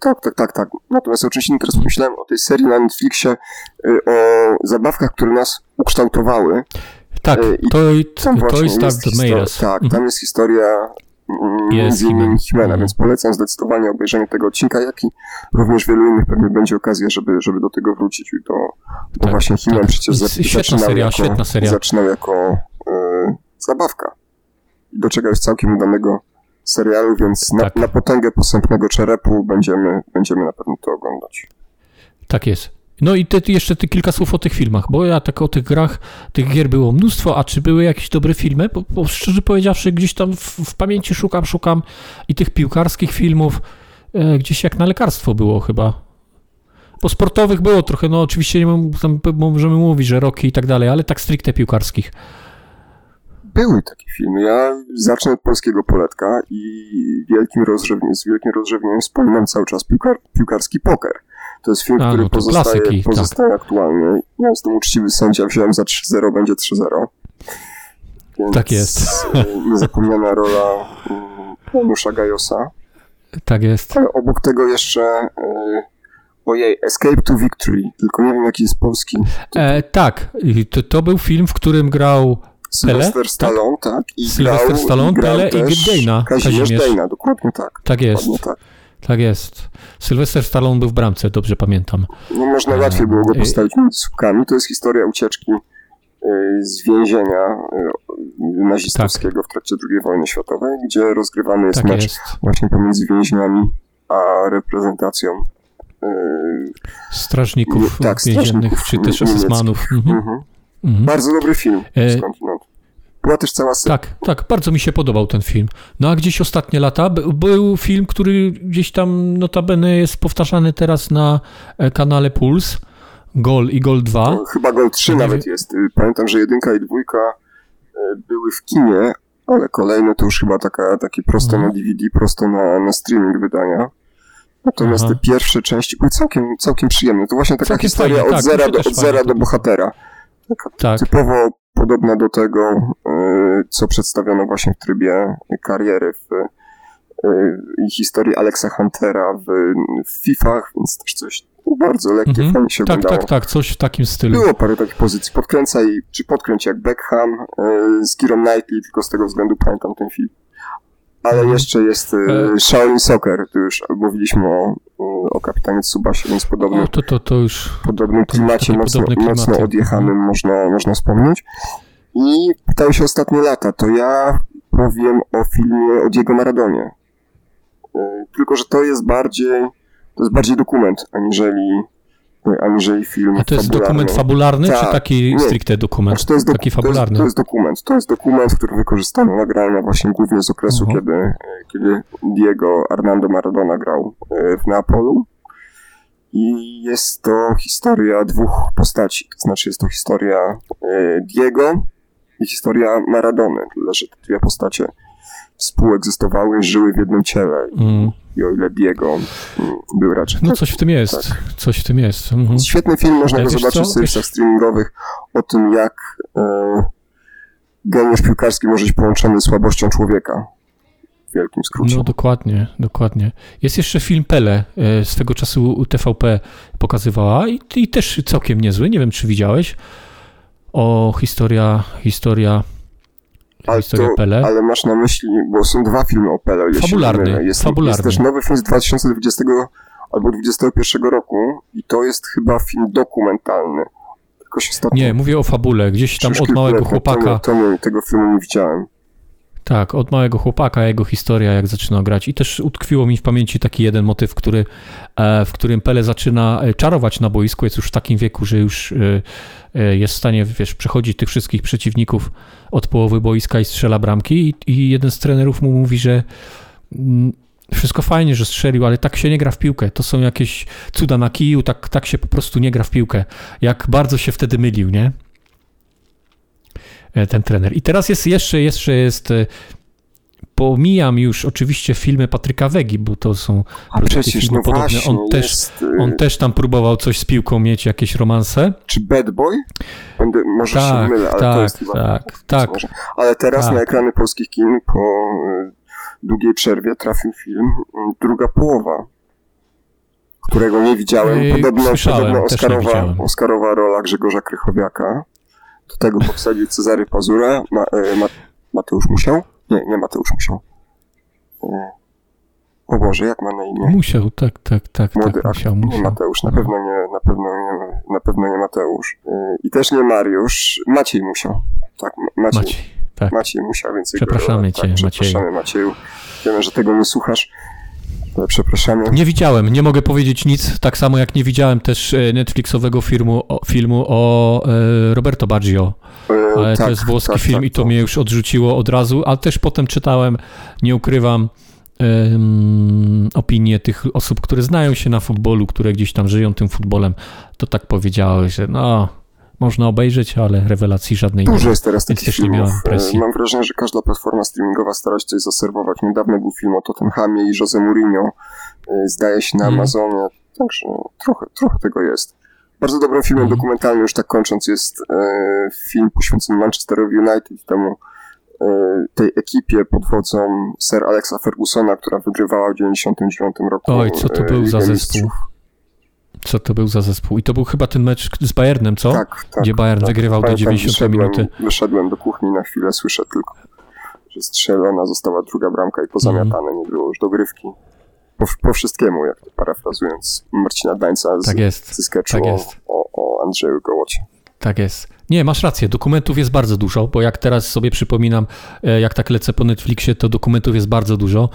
Tak, tak, tak, tak. Natomiast oczywiście teraz pomyślałem o tej serii na Netflixie, y, o zabawkach, które nas ukształtowały. Tak, E, i to, Tam to właśnie jest tak Mayors. Tak, Mhm. tam jest historia Jest. Himena, Mhm. więc polecam zdecydowanie obejrzenie tego odcinka, jak i również wielu innych pewnie będzie okazja, żeby, żeby do tego wrócić. I to, bo Tak, właśnie Himen tak. przecież świetna zaczynał, seria, jako, świetna seria. zaczynał jako e, zabawka. I do czegoś całkiem udanego serialu, więc na, Tak. na potęgę posępnego czerepu będziemy, będziemy na pewno to oglądać. Tak jest. No i te, jeszcze ty kilka słów o tych filmach, bo ja tak o tych grach, tych gier było mnóstwo, a czy były jakieś dobre filmy? Bo, bo szczerze powiedziawszy, gdzieś tam w, w pamięci szukam, szukam i tych piłkarskich filmów, e, gdzieś jak na lekarstwo było chyba. Bo sportowych było trochę, no oczywiście nie mam, tam możemy mówić, że roki i tak dalej, ale tak stricte piłkarskich. Były takie filmy. Ja zacznę od polskiego poletka i wielkim z wielkim rozrzewnieniem wspominam cały czas piłkar, piłkarski poker. To jest film, A, który no pozostaje, klasyki, tak. pozostaje aktualny. Ja jestem uczciwy sędzia, wziąłem za 3-0, będzie 3-0. Więc, Tak jest. e, Niezapomniana rola mm, Janusza Gajosa. Tak jest. Ale obok tego jeszcze e, ojej, Escape to Victory, tylko nie wiem jaki jest polski. E, tak, to, to był film, w którym grał Sylwester Stallone, tak? I Sylwester grał, Stallone, i grał Pele i Gaina, Kazimierz Kazimierz. Gaina, dokładnie tak. Tak jest, Dokładnie tak. Tak jest. Sylwester Stallone był w bramce, dobrze pamiętam. No można łatwiej było go e, postawić między słupkami. To jest historia ucieczki e, z więzienia e, nazistowskiego w trakcie II wojny światowej, gdzie rozgrywany jest Tak mecz jest. właśnie pomiędzy więźniami a reprezentacją. Strażników tak, więziennych, strażników czy też esesmanów. Mhm. mhm. Mhm. Bardzo dobry film skądinąd. Była też cała seria. Tak, tak, bardzo mi się podobał ten film. No a gdzieś ostatnie lata by- był film, który gdzieś tam notabene jest powtarzany teraz na e, kanale Puls. Gol i Gol 2. Chyba Gol 3 Nie nawet jest. Y, Pamiętam, że jedynka i dwójka e, były w kinie, ale kolejne to już chyba taka, takie prosto Mhm. na DVD, prosto na, na streaming wydania. Natomiast Aha. te pierwsze części były całkiem, całkiem przyjemne. To właśnie taka Całkiem historia fajnie, od, tak, zera, do, od zera do bohatera. Taka Tak, typowo podobna do tego, e, co przedstawiono właśnie w trybie kariery w e, i historii Alexa Huntera w, w FIFAch, więc też coś bardzo lekkie, Mhm. fajnie się tak, oglądało. tak, tak, coś w takim stylu. Było parę takich pozycji. Podkręcaj, czy podkręć jak Beckham e, z Kirą Knightley, tylko z tego względu pamiętam ten film. Ale Mhm. jeszcze jest e, E. Shaolin Soccer, tu już mówiliśmy o, o kapitanie Tsubasie, więc podobny, O, to, to, to już podobnym to klimacie, mocno, mocno odjechanym można, można wspomnieć. I pytały się ostatnie lata, to ja powiem o filmie o Diego Maradonie. E, Tylko, że to jest bardziej, to jest bardziej dokument, aniżeli, aniżeli film A to jest fabularny. dokument fabularny, Tak, czy taki nie. stricte dokument? Znaczy, to jest, do, taki to, jest, fabularny. to jest dokument. To jest dokument, w którym wykorzystano nagrania właśnie głównie z okresu, Mhm. kiedy, e, kiedy Diego Armando Maradona grał e, w Neapolu. I jest to historia dwóch postaci. To znaczy jest to historia e, Diego i historia Maradony. Tyle, że te dwie postacie współegzystowały, żyły w jednym ciele. Mm. I o ile Diego mm, był raczej No coś w tym jest, coś w tym jest. Mhm. Świetny film, można go zobaczyć co? w serwisach streamingowych o tym, jak e, geniusz piłkarski może być połączony z słabością człowieka. W wielkim skrócie. No dokładnie, dokładnie. Jest jeszcze film Pele, e, swego czasu TVP pokazywała i, i też całkiem niezły, nie wiem czy widziałeś. O historia, historia, ale, to, Pele. ale masz na myśli, bo są dwa filmy o Pele. Fabularny. Jest, fabularny. jest też nowy film z 2020 albo 2021 roku i to jest chyba film dokumentalny. Ostatnio... Nie, mówię o fabule, gdzieś tam od małego chłopaka, Temu, temu, tego filmu nie widziałem. Tak, od małego chłopaka, jego historia, jak zaczyna grać. I też utkwiło mi w pamięci taki jeden motyw, który, e, w którym Pele zaczyna e, czarować na boisku, jest już w takim wieku, że już e, jest w stanie, wiesz, przechodzić tych wszystkich przeciwników od połowy boiska i strzela bramki i, i jeden z trenerów mu mówi, że mm, wszystko fajnie, że strzelił, ale tak się nie gra w piłkę. To są jakieś cuda na kiju, tak, tak się po prostu nie gra w piłkę. Jak bardzo się wtedy mylił, nie? E, Ten trener. I teraz jest jeszcze, jeszcze jest e, pomijam już oczywiście filmy Patryka Wegi, bo to są A przecież, filmy no podobne. właśnie, On też, jest, y, on też tam próbował coś z piłką mieć, jakieś romanse. Czy Bad Boy? Będę, może się Tak, mylę, ale to tak, jest chyba... tak, tak. Może. Ale teraz Tak. na ekrany polskich kin po długiej przerwie trafił film Druga połowa, którego nie widziałem. Podobno, podobno Oscarowa. Oscarowa rola Grzegorza Krychowiaka. Do tego powsadził Cezary Pazura, ma, y, ma, Mateusz Musiał? Nie, nie Mateusz Musiał. Y, o Boże, jak ma na imię? Musiał, tak, tak, tak, Młody tak, musiał, aktor. Nie musiał. Mateusz, na No. pewno nie, na pewno nie, na pewno nie Mateusz. Y, I też nie Mariusz, Maciej Musiał. Tak, Ma- Maciej, Maciej, tak. Maciej Musiał, więc jego Przepraszamy rola, cię, tak, Macieju. Przepraszamy Macieju. Wiemy, że tego nie słuchasz, przepraszamy. Nie widziałem, nie mogę powiedzieć nic, tak samo jak nie widziałem też e, Netflixowego filmu o, filmu o e, Roberto Baggio, ale to tak, jest włoski tak, film tak, i to tak. mnie już odrzuciło od razu, ale też potem czytałem, nie ukrywam, em, opinie tych osób, które znają się na futbolu, które gdzieś tam żyją tym futbolem, to tak powiedziały, że no, można obejrzeć, ale rewelacji żadnej nie Dużo jest teraz takich też nie filmów. miałem presji. Y, Mam wrażenie, że każda platforma streamingowa stara się coś zaserwować. Niedawno był film o Tottenhamie i Jose Mourinho. y, Zdaje się na Mhm. Amazonie. Także trochę, trochę tego jest. Bardzo dobrym filmem Mhm. dokumentalnym, już tak kończąc, jest e, film poświęcony Manchesterowi United, temu e, tej ekipie pod wodzą Sir Alexa Fergusona, która wygrywała w 99 roku. Oj, co to e, był za zespół? Co to był za zespół? I to był chyba ten mecz z Bayernem, co? Tak, tak. Gdzie Bayern tak. wygrywał do Pamiętam, 90 wyszedłem, minuty. Wyszedłem do kuchni na chwilę, słyszę tylko, że strzelona została druga bramka i pozamiatane, Mhm. nie było już dogrywki. Po, po wszystkiemu, jak to parafrazując Marcina Dańca z, Tak jest, sketchu tak o, jest. o, o Andrzeju Gołocie. Tak jest. Nie, masz rację, dokumentów jest bardzo dużo, bo jak teraz sobie przypominam, e, jak tak lecę po Netflixie, to dokumentów jest bardzo dużo.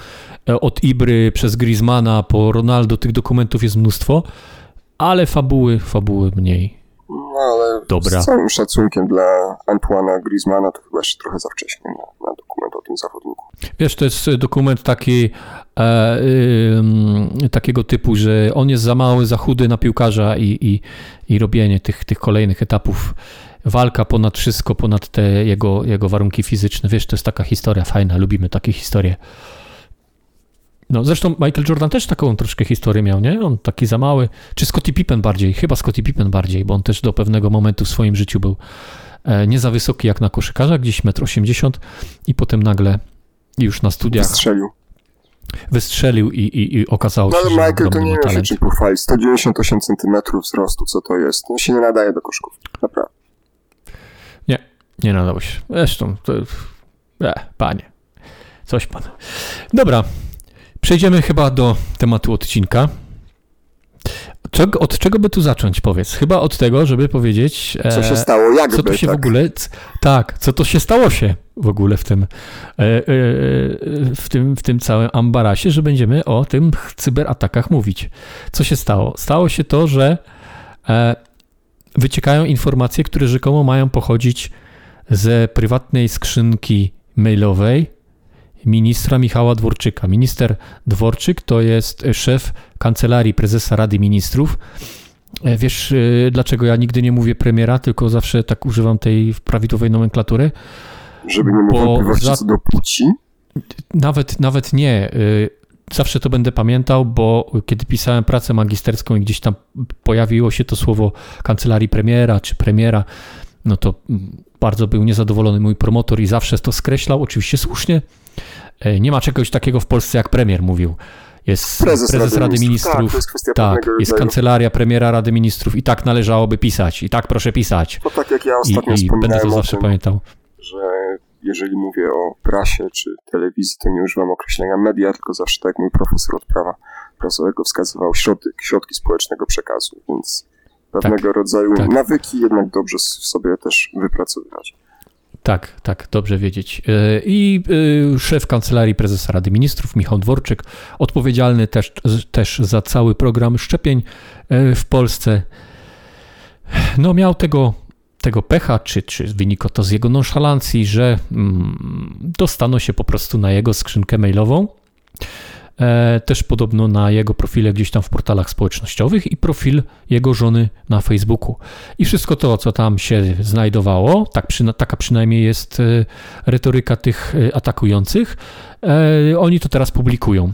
E, Od Ibry przez Griezmana po Ronaldo tych dokumentów jest mnóstwo, ale fabuły, fabuły mniej. No ale Dobra. z całym szacunkiem dla Antoana Griezmana to chyba jeszcze trochę za wcześnie na, na dokument o tym zawodniku. Wiesz, to jest dokument taki, e, takiego typu, że on jest za mały, za chudy na piłkarza i, i, i robienie tych, tych kolejnych etapów. Walka ponad wszystko, ponad te jego, jego warunki fizyczne. Wiesz, to jest taka historia fajna, lubimy takie historie. No, zresztą Michael Jordan też taką troszkę historię miał, nie? On taki za mały. Czy Scottie Pippen bardziej? Chyba Scottie Pippen bardziej, bo on też do pewnego momentu w swoim życiu był e, nie za wysoki jak na koszykarza, gdzieś 1,80 m i potem nagle już na studiach Wystrzelił. wystrzelił i, i, i okazało No się, ale że Michael to nie ma miał się talent. pochwalić. 198 cm wzrostu, co to jest? No się nie nadaje do koszków. Naprawdę. Nie nadał się. Zresztą, to... E, panie. Coś pan. Dobra. Przejdziemy chyba do tematu odcinka. Czego, od czego by tu zacząć, powiedz? Chyba od tego, żeby powiedzieć... Co e, się stało? Jakby, Co to się tak? w ogóle... Tak, co to się stało się w ogóle w tym, e, e, w tym, w tym całym ambarasie, że będziemy o tym cyberatakach mówić. Co się stało? Stało się to, że e, wyciekają informacje, które rzekomo mają pochodzić ze prywatnej skrzynki mailowej ministra Michała Dworczyka. Minister Dworczyk to jest szef kancelarii prezesa Rady Ministrów. E, Wiesz, e, dlaczego ja nigdy nie mówię premiera, tylko zawsze tak używam tej prawidłowej nomenklatury? Żeby nie było wątpliwości za- co do płci. Nawet, nawet nie. y, Zawsze to będę pamiętał, bo kiedy pisałem pracę magisterską i gdzieś tam pojawiło się to słowo kancelarii premiera czy premiera, no to bardzo był niezadowolony mój promotor i zawsze to skreślał, oczywiście słusznie. E, Nie ma czegoś takiego w Polsce jak premier mówił. Jest prezes, Rady, Ministrów. Tak, Tak, jest kancelaria premiera Rady Ministrów i tak należałoby pisać, i tak proszę pisać. To tak jak ja I, ostatnio i będę wspominałem to zawsze tym, pamiętał. że jeżeli mówię o prasie czy telewizji, to nie używam określenia media, tylko zawsze tak jak mój profesor od prawa prasowego wskazywał środek, środki społecznego przekazu, więc pewnego rodzaju tak. nawyki jednak dobrze sobie też wypracowywać. Tak, tak, dobrze wiedzieć. E, I e, szef Kancelarii Prezesa Rady Ministrów, Michał Dworczyk, odpowiedzialny też, też za cały program szczepień e, w Polsce, no miał tego, tego pecha, czy, czy wynika to z jego nonszalancji, że mm, dostano się po prostu na jego skrzynkę mailową też podobno na jego profile gdzieś tam w portalach społecznościowych i profil jego żony na Facebooku. I wszystko to, co tam się znajdowało, tak przyna taka przynajmniej jest e, retoryka tych e, atakujących, e, oni to teraz publikują.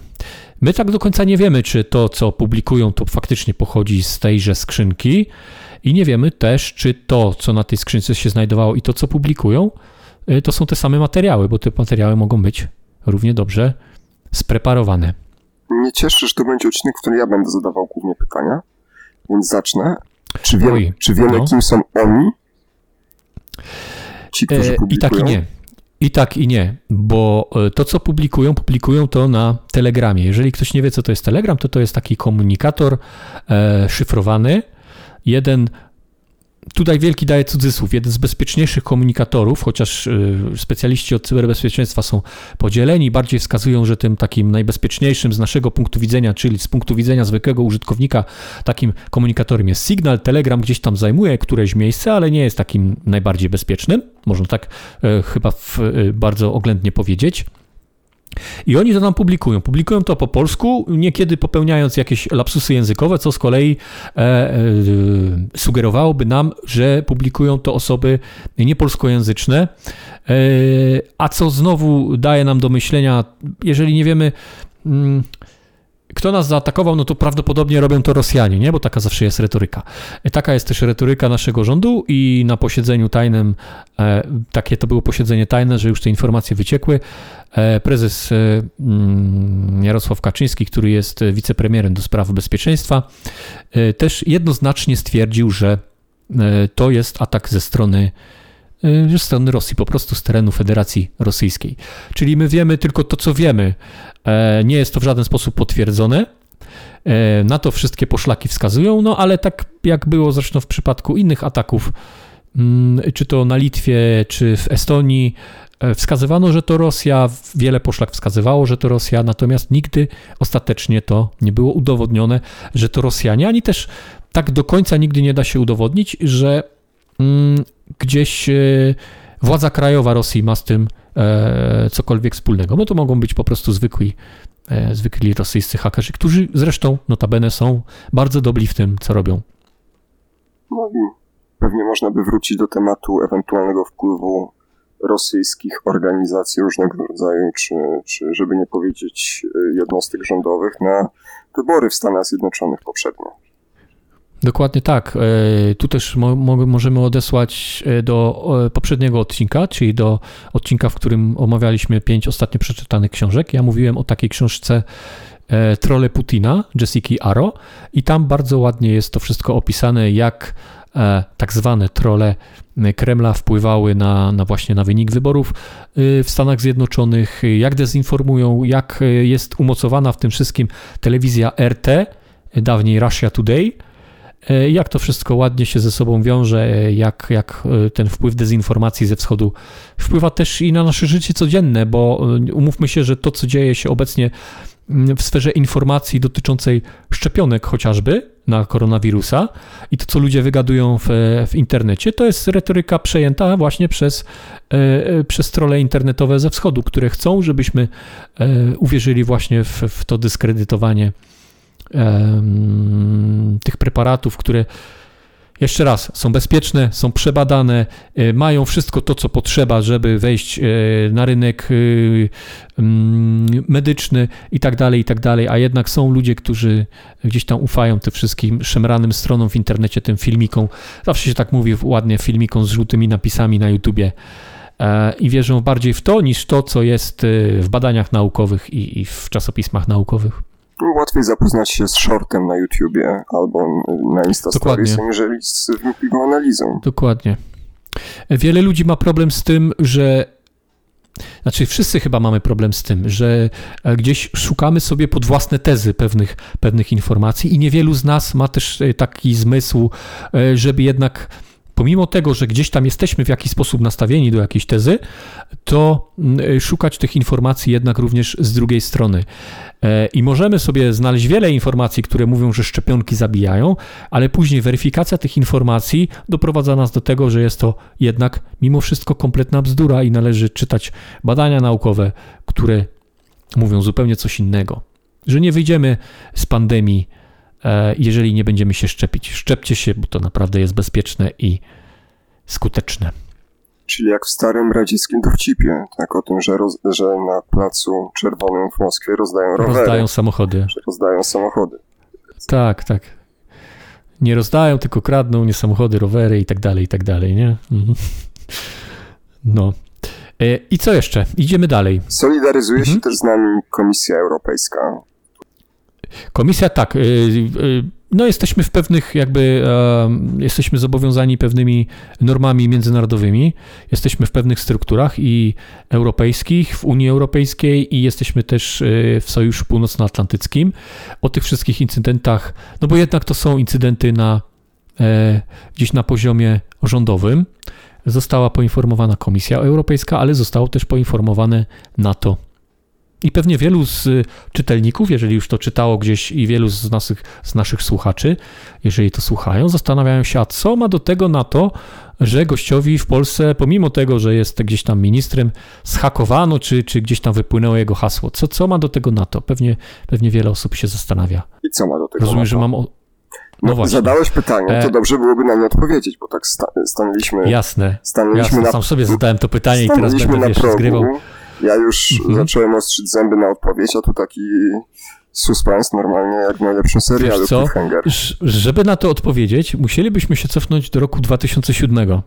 My tak do końca nie wiemy, czy to, co publikują, to faktycznie pochodzi z tejże skrzynki i nie wiemy też, czy to, co na tej skrzynce się znajdowało i to, co publikują, to są te same materiały, bo te materiały mogą być równie dobrze spreparowane. Mnie cieszy, że to będzie odcinek, w którym ja będę zadawał głównie pytania, więc zacznę. Czy, wiem, Oj, czy wiemy, no. kim są oni? Ci, którzy publikują? I tak i nie. I tak i nie, bo e, to, co publikują, publikują to na Telegramie. Jeżeli ktoś nie wie, co to jest Telegram, to to jest taki komunikator e, szyfrowany. Jeden tutaj wielki daje cudzysłów, jeden z bezpieczniejszych komunikatorów, chociaż y, specjaliści od cyberbezpieczeństwa są podzieleni, bardziej wskazują, że tym takim najbezpieczniejszym z naszego punktu widzenia, czyli z punktu widzenia zwykłego użytkownika, takim komunikatorem jest Signal. Telegram gdzieś tam zajmuje któreś miejsce, ale nie jest takim najbardziej bezpiecznym, można tak e, chyba w, e, bardzo oględnie powiedzieć. I oni to nam publikują. Publikują to po polsku, niekiedy popełniając jakieś lapsusy językowe, co z kolei e, e, sugerowałoby nam, że publikują to osoby niepolskojęzyczne, e, a co znowu daje nam do myślenia, jeżeli nie wiemy. Mm, kto nas zaatakował, no to prawdopodobnie robią to Rosjanie, nie? Bo taka zawsze jest retoryka. Taka jest też retoryka naszego rządu i na posiedzeniu tajnym, e, takie to było posiedzenie tajne, że już te informacje wyciekły. E, prezes e, mm, Jarosław Kaczyński, który jest wicepremierem do spraw bezpieczeństwa, też jednoznacznie stwierdził, że to jest atak ze strony ze strony Rosji, po prostu z terenu Federacji Rosyjskiej. Czyli my wiemy tylko to, co wiemy. E, nie jest to w żaden sposób potwierdzone. E, na to wszystkie poszlaki wskazują, no ale tak jak było zresztą w przypadku innych ataków, mm, czy to na Litwie, czy w Estonii, e, wskazywano, że to Rosja, wiele poszlak wskazywało, że to Rosja, natomiast nigdy ostatecznie to nie było udowodnione, że to Rosjanie, ani też tak do końca nigdy nie da się udowodnić, że mm, gdzieś władza krajowa Rosji ma z tym E, cokolwiek wspólnego, bo to mogą być po prostu zwykli, e, zwykli rosyjscy hakerzy, którzy zresztą notabene są bardzo dobrzy w tym, co robią. No pewnie można by wrócić do tematu ewentualnego wpływu rosyjskich organizacji różnego rodzaju, czy, czy żeby nie powiedzieć e, jednostek rządowych na wybory w Stanach Zjednoczonych poprzednio. Dokładnie tak. E, tu też mo możemy odesłać e, do poprzedniego odcinka, czyli do odcinka, w którym omawialiśmy pięć ostatnio przeczytanych książek. Ja mówiłem o takiej książce e, Trole Putina, Jessica Aro i tam bardzo ładnie jest to wszystko opisane, jak tak zwane trole Kremla wpływały na, na właśnie na wynik wyborów w Stanach Zjednoczonych, jak dezinformują, jak jest umocowana w tym wszystkim telewizja RT, dawniej Russia Today, jak to wszystko ładnie się ze sobą wiąże, e, jak, jak e, ten wpływ dezinformacji ze wschodu wpływa też i na nasze życie codzienne, bo umówmy się, że to, co dzieje się obecnie mm, w sferze informacji dotyczącej szczepionek chociażby na koronawirusa i to, co ludzie wygadują w, w internecie, to jest retoryka przejęta właśnie przez, przez trole internetowe ze wschodu, które chcą, żebyśmy uwierzyli właśnie w, w to dyskredytowanie tych preparatów, które jeszcze raz są bezpieczne, są przebadane, e, mają wszystko to, co potrzeba, żeby wejść e, na rynek e, medyczny i tak dalej, i tak dalej, a jednak są ludzie, którzy gdzieś tam ufają tym wszystkim szemranym stronom w internecie, tym filmikom, zawsze się tak mówi ładnie, filmikom z żółtymi napisami na YouTubie. I wierzą bardziej w to, niż to, co jest w badaniach naukowych i, i w czasopismach naukowych łatwiej zapoznać się z shortem na YouTubie albo na Instastories, aniżeli z wnikliwą analizą. Dokładnie. Wiele ludzi ma problem z tym, że znaczy, wszyscy chyba mamy problem z tym, że e, gdzieś szukamy sobie pod własne tezy pewnych, pewnych informacji, i niewielu z nas ma też e, taki zmysł, e, żeby jednak pomimo tego, że gdzieś tam jesteśmy w jakiś sposób nastawieni do jakiejś tezy, to mm, szukać tych informacji jednak również z drugiej strony. E, I możemy sobie znaleźć wiele informacji, które mówią, że szczepionki zabijają, ale później weryfikacja tych informacji doprowadza nas do tego, że jest to jednak mimo wszystko kompletna bzdura i należy czytać badania naukowe, które mówią zupełnie coś innego. że nie wyjdziemy z pandemii, jeżeli nie będziemy się szczepić. Szczepcie się, bo to naprawdę jest bezpieczne i skuteczne. Czyli jak w starym radzieckim dowcipie, tak o tym, że, roz, że na placu czerwonym w Moskwie rozdają rowery. Rozdają samochody. Że rozdają samochody. Tak, tak. Nie rozdają, tylko kradną, nie samochody, rowery i tak dalej, i tak dalej, nie? Mhm. No. E, I co jeszcze? Idziemy dalej. Solidaryzuje mhm. się też z nami Komisja Europejska. Komisja tak. Y, y, no jesteśmy w pewnych jakby, jesteśmy zobowiązani pewnymi normami międzynarodowymi, jesteśmy w pewnych strukturach i europejskich, w Unii Europejskiej i jesteśmy też y, w Sojuszu Północnoatlantyckim. O tych wszystkich incydentach, no bo jednak to są incydenty na, e, gdzieś na poziomie rządowym. Została poinformowana Komisja Europejska, ale zostało też poinformowane NATO. I pewnie wielu z czytelników, jeżeli już to czytało gdzieś i wielu z naszych, z naszych słuchaczy, jeżeli to słuchają, zastanawiają się, a co ma do tego na to, że gościowi w Polsce, pomimo tego, że jest gdzieś tam ministrem, schakowano, czy, czy gdzieś tam wypłynęło jego hasło. Co, co ma do tego na to? Pewnie, pewnie wiele osób się zastanawia. I co ma do tego Rozumiem, że mam... O... No, no. Zadałeś pytanie, to e- dobrze byłoby na nie odpowiedzieć, bo tak sta stanęliśmy... Jasne, stanęliśmy jasne. Na... sam sobie zadałem to pytanie i teraz będę, wiesz, zgrywał ja już mhm. zacząłem ostrzyć zęby na odpowiedź, a tu taki suspense normalnie jak w najlepszym serialu Wiesz co? Żeby na to odpowiedzieć, musielibyśmy się cofnąć do roku 2007,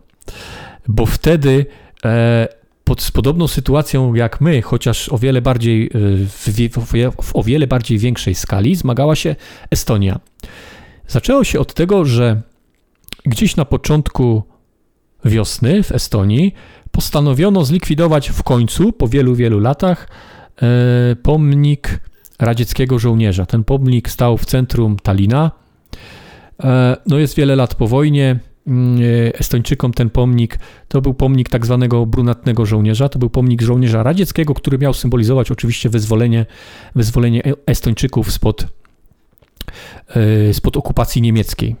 bo wtedy e, pod z podobną sytuacją jak my, chociaż o wiele bardziej, e, w, w, w o wiele bardziej większej skali, zmagała się Estonia. Zaczęło się od tego, że gdzieś na początku wiosny w Estonii postanowiono zlikwidować w końcu, po wielu, wielu latach, e, pomnik radzieckiego żołnierza. Ten pomnik stał w centrum Talina. E, no jest wiele lat po wojnie. Mm, e, Estończykom ten pomnik to był pomnik tak zwanego brunatnego żołnierza. To był pomnik żołnierza radzieckiego, który miał symbolizować oczywiście wyzwolenie, wyzwolenie Estończyków spod, spod okupacji niemieckiej.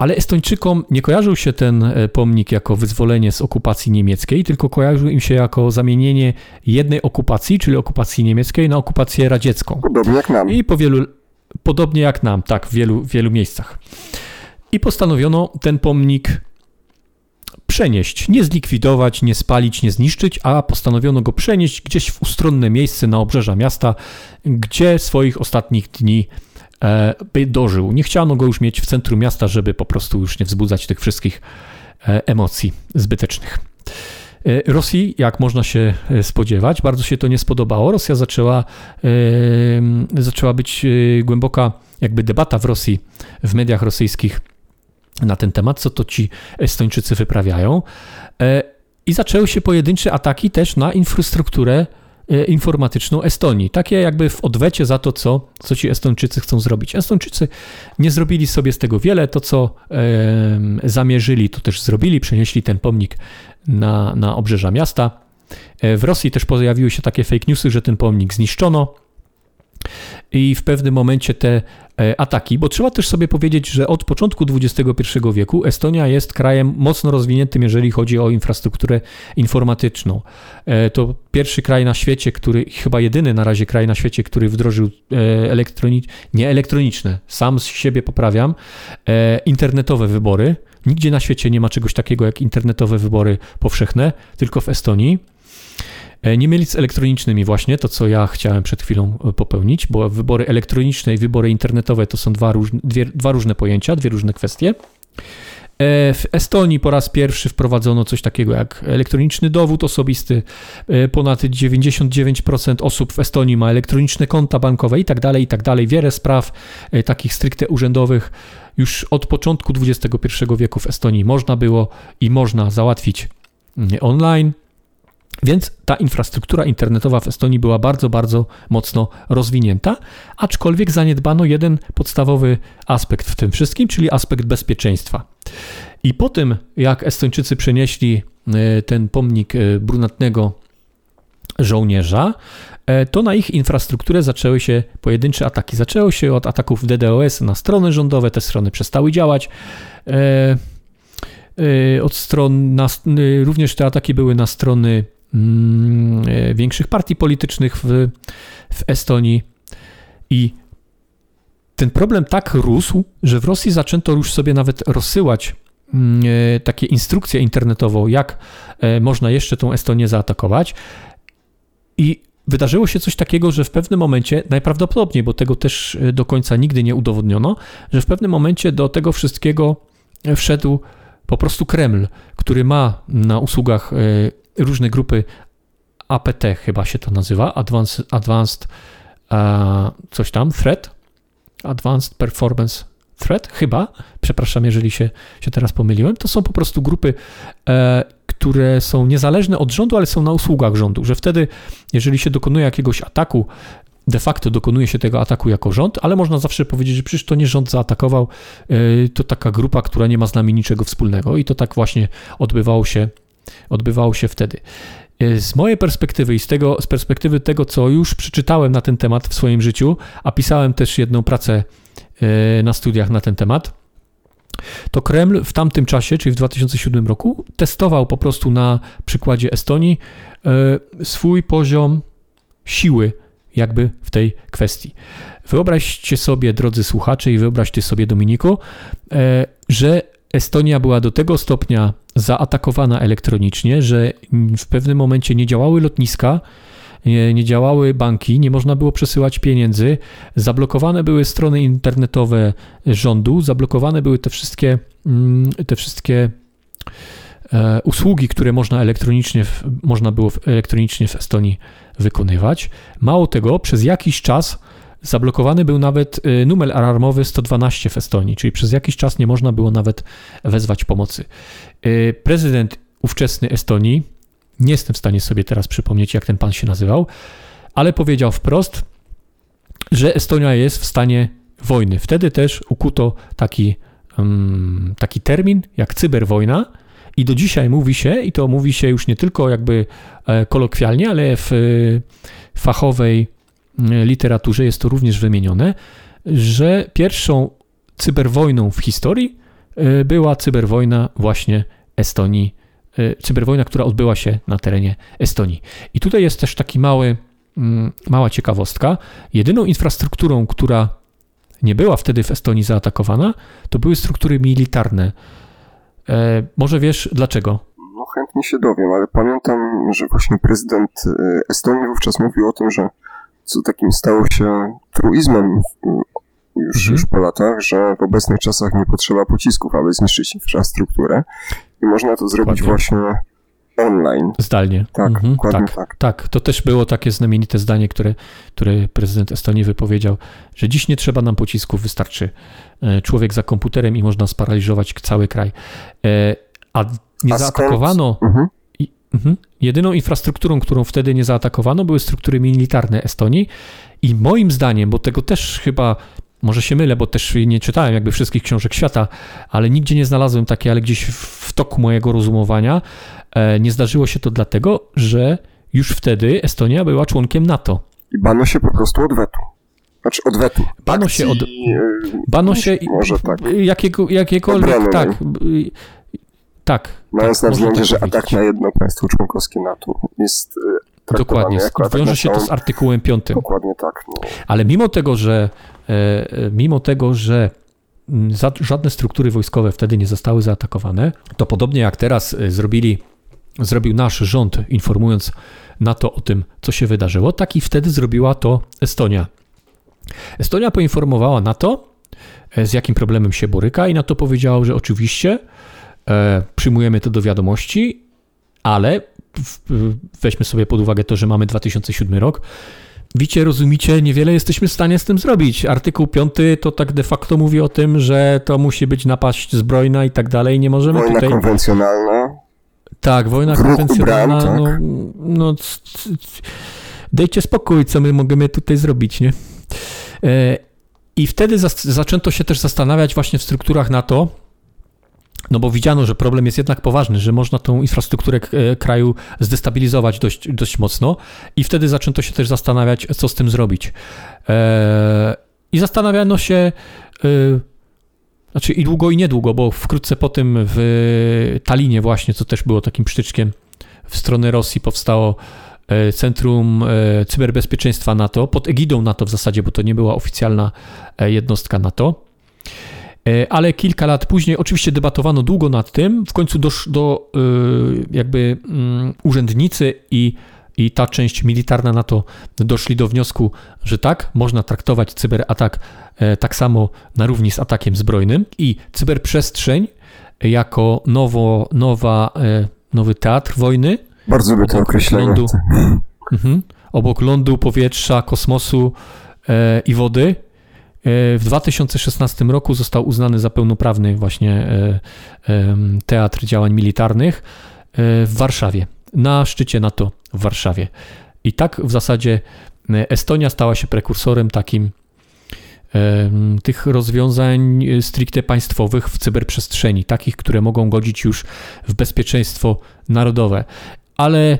Ale Estończykom nie kojarzył się ten e, pomnik jako wyzwolenie z okupacji niemieckiej, tylko kojarzył im się jako zamienienie jednej okupacji, czyli okupacji niemieckiej, na okupację radziecką. Podobnie jak nam. I po wielu, podobnie jak nam, tak, w wielu, wielu miejscach. I postanowiono ten pomnik przenieść, nie zlikwidować, nie spalić, nie zniszczyć, a postanowiono go przenieść gdzieś w ustronne miejsce na obrzeża miasta, gdzie swoich ostatnich dni by dożył. Nie chciano go już mieć w centrum miasta, żeby po prostu już nie wzbudzać tych wszystkich e, emocji zbytecznych. E, Rosji, jak można się spodziewać, bardzo się to nie spodobało. Rosja zaczęła, zaczęła być głęboka jakby debata w Rosji, w mediach rosyjskich na ten temat, co to ci Estończycy wyprawiają. I zaczęły się pojedyncze ataki też na infrastrukturę E, informatyczną Estonii. Takie jakby w odwecie za to, co, co ci Estończycy chcą zrobić. Estończycy nie zrobili sobie z tego wiele. To, co e, zamierzyli, to też zrobili. Przenieśli ten pomnik na, na obrzeża miasta. E, w Rosji też pojawiły się takie fake newsy, że ten pomnik zniszczono. I w pewnym momencie te e, ataki, bo trzeba też sobie powiedzieć, że od początku XXI wieku Estonia jest krajem mocno rozwiniętym, jeżeli chodzi o infrastrukturę informatyczną. E, to pierwszy kraj na świecie, który, chyba jedyny na razie kraj na świecie, który wdrożył e, elektroni nie elektroniczne, sam z siebie poprawiam, internetowe wybory. Nigdzie na świecie nie ma czegoś takiego jak internetowe wybory powszechne, tylko w Estonii. E, nie mylić z elektronicznymi właśnie, to co ja chciałem przed chwilą e, popełnić, bo wybory elektroniczne i wybory internetowe to są dwa, różne, dwie, dwa różne pojęcia, dwie różne kwestie. E, w Estonii po raz pierwszy wprowadzono coś takiego jak elektroniczny dowód osobisty. Ponad 99% osób w Estonii ma elektroniczne konta bankowe i tak dalej, i tak dalej. Wiele spraw takich stricte urzędowych już od początku XXI wieku w Estonii można było i można załatwić mm, online. Więc ta infrastruktura internetowa w Estonii była bardzo, bardzo mocno rozwinięta, aczkolwiek zaniedbano jeden podstawowy aspekt w tym wszystkim, czyli aspekt bezpieczeństwa. I po tym, jak Estończycy przenieśli e, ten pomnik e, brunatnego żołnierza, e, to na ich infrastrukturę zaczęły się pojedyncze ataki. Zaczęły się od ataków DDoS na strony rządowe, te strony przestały działać. Od stron, na, również te ataki były na strony większych partii politycznych w, w Estonii. I ten problem tak rósł, że w Rosji zaczęto już sobie nawet rozsyłać mm, e, takie instrukcje internetowe, jak e, można jeszcze tą Estonię zaatakować. I wydarzyło się coś takiego, że w pewnym momencie, najprawdopodobniej, bo tego też e, do końca nigdy nie udowodniono, że w pewnym momencie do tego wszystkiego wszedł po prostu Kreml, który ma na usługach różne grupy APT, chyba się to nazywa, Advanced, Advanced coś tam, Threat, Advanced Performance Threat, chyba, przepraszam, jeżeli się, się teraz pomyliłem, to są po prostu grupy, e, które są niezależne od rządu, ale są na usługach rządu, że wtedy, jeżeli się dokonuje jakiegoś ataku, de facto dokonuje się tego ataku jako rząd, ale można zawsze powiedzieć, że przecież to nie rząd zaatakował, e, to taka grupa, która nie ma z nami niczego wspólnego. I to tak właśnie odbywało się, odbywało się wtedy. E, z mojej perspektywy i z, tego, z perspektywy tego, co już przeczytałem na ten temat w swoim życiu, a pisałem też jedną pracę e, na studiach na ten temat, to Kreml w tamtym czasie, czyli w 2007 roku, testował po prostu na przykładzie Estonii e, swój poziom siły jakby w tej kwestii. Wyobraźcie sobie, drodzy słuchacze, i wyobraźcie sobie, Dominiku, że Estonia była do tego stopnia zaatakowana elektronicznie, że w pewnym momencie nie działały lotniska, nie, nie, działały banki, nie można było przesyłać pieniędzy, zablokowane były strony internetowe rządu, zablokowane były te wszystkie, mm, te wszystkie e, usługi, które można elektronicznie, można było elektronicznie w Estonii wykonywać. Mało tego, przez jakiś czas Zablokowany był nawet y, numer alarmowy 112 w Estonii, czyli przez jakiś czas nie można było nawet wezwać pomocy. Y, prezydent ówczesny Estonii, nie jestem w stanie sobie teraz przypomnieć, jak ten pan się nazywał, ale powiedział wprost, że Estonia jest w stanie wojny. Wtedy też ukuto taki, um, taki termin jak cyberwojna. I do dzisiaj mówi się, i to mówi się już nie tylko jakby e, kolokwialnie, ale w fachowej literaturze jest to również wymienione, że pierwszą cyberwojną w historii e, była cyberwojna właśnie Estonii, e, cyberwojna, która odbyła się na terenie Estonii. I tutaj jest też taki mały, mm, mała ciekawostka. Jedyną infrastrukturą, która nie była wtedy w Estonii zaatakowana, to były struktury militarne. E, może wiesz dlaczego? No chętnie się dowiem, ale pamiętam, że właśnie prezydent Estonii wówczas mówił o tym, że co takim stało się truizmem już, mhm. już po latach, że w obecnych czasach nie potrzeba pocisków, aby zniszczyć infrastrukturę i można to zrobić Dokładnie. właśnie online. Zdalnie. Tak, mhm, tak, tak. Tak, to też było takie znamienite zdanie, które, które prezydent Estonii wypowiedział, że dziś nie trzeba nam pocisków, wystarczy e, człowiek za komputerem i można sparaliżować cały kraj. E, a nie a zaatakowano... Mhm. Mhm. Jedyną infrastrukturą, którą wtedy nie zaatakowano, były struktury militarne Estonii. I moim zdaniem, bo tego też chyba, może się mylę, bo też nie czytałem jakby wszystkich książek świata, ale nigdzie nie znalazłem takiej, ale gdzieś w toku mojego rozumowania e, nie zdarzyło się to dlatego, że już wtedy Estonia była członkiem NATO. I bano się po prostu odwetu. Znaczy odwetu. Bano Akcji, się od. Bano się. Może tak. Jakiego, jakiekolwiek. Tak. Tak. Mając tak, na względzie, tak że atak na jedno państwo członkowskie NATO jest e, Dokładnie, wiąże się to z artykułem 5. Dokładnie tak. No. Ale mimo tego, że e, e, mimo tego, że mm, żadne struktury wojskowe wtedy nie zostały zaatakowane, to podobnie jak teraz zrobili, zrobił nasz rząd, informując NATO o tym, co się wydarzyło, tak i wtedy zrobiła to Estonia. Estonia poinformowała NATO, z jakim problemem się boryka, i NATO powiedziało, że oczywiście przyjmujemy to do wiadomości, ale weźmy sobie pod uwagę to, że mamy 2007 rok. Widzicie, rozumicie, niewiele jesteśmy w stanie z tym zrobić. Artykuł 5 to tak de facto mówi o tym, że to musi być napaść zbrojna i tak dalej. Nie możemy wojna tutaj. konwencjonalna. Tak, wojna Wróg konwencjonalna. Bram, tak? No, no, dajcie spokój, co my możemy tutaj zrobić, nie? E, I wtedy zaczęto się też zastanawiać właśnie w strukturach NATO, no bo widziano, że problem jest jednak poważny, że można tą infrastrukturę e, kraju zdestabilizować dość, dość mocno i wtedy zaczęto się też zastanawiać, co z tym zrobić. E, I zastanawiano się, e, znaczy i długo i niedługo, bo wkrótce po tym w Talinie właśnie, co też było takim przytyczkiem w stronę Rosji powstało Centrum Cyberbezpieczeństwa NATO, pod egidą NATO w zasadzie, bo to nie była oficjalna jednostka NATO. Ale kilka lat później, oczywiście debatowano długo nad tym, w końcu dosz, do jakby um, urzędnicy i i ta część militarna NATO doszli do wniosku, że tak, można traktować cyberatak e, tak samo na równi z atakiem zbrojnym i cyberprzestrzeń jako nowo, nowa, e, nowy teatr wojny. Bardzo by to określenie. Lądu, mhm, obok lądu, powietrza, kosmosu e, i wody. W 2016 roku został uznany za pełnoprawny właśnie teatr działań militarnych w Warszawie na szczycie NATO w Warszawie. I tak w zasadzie e, Estonia stała się prekursorem takim tych rozwiązań stricte państwowych w cyberprzestrzeni, takich, które mogą godzić już w bezpieczeństwo narodowe. Ale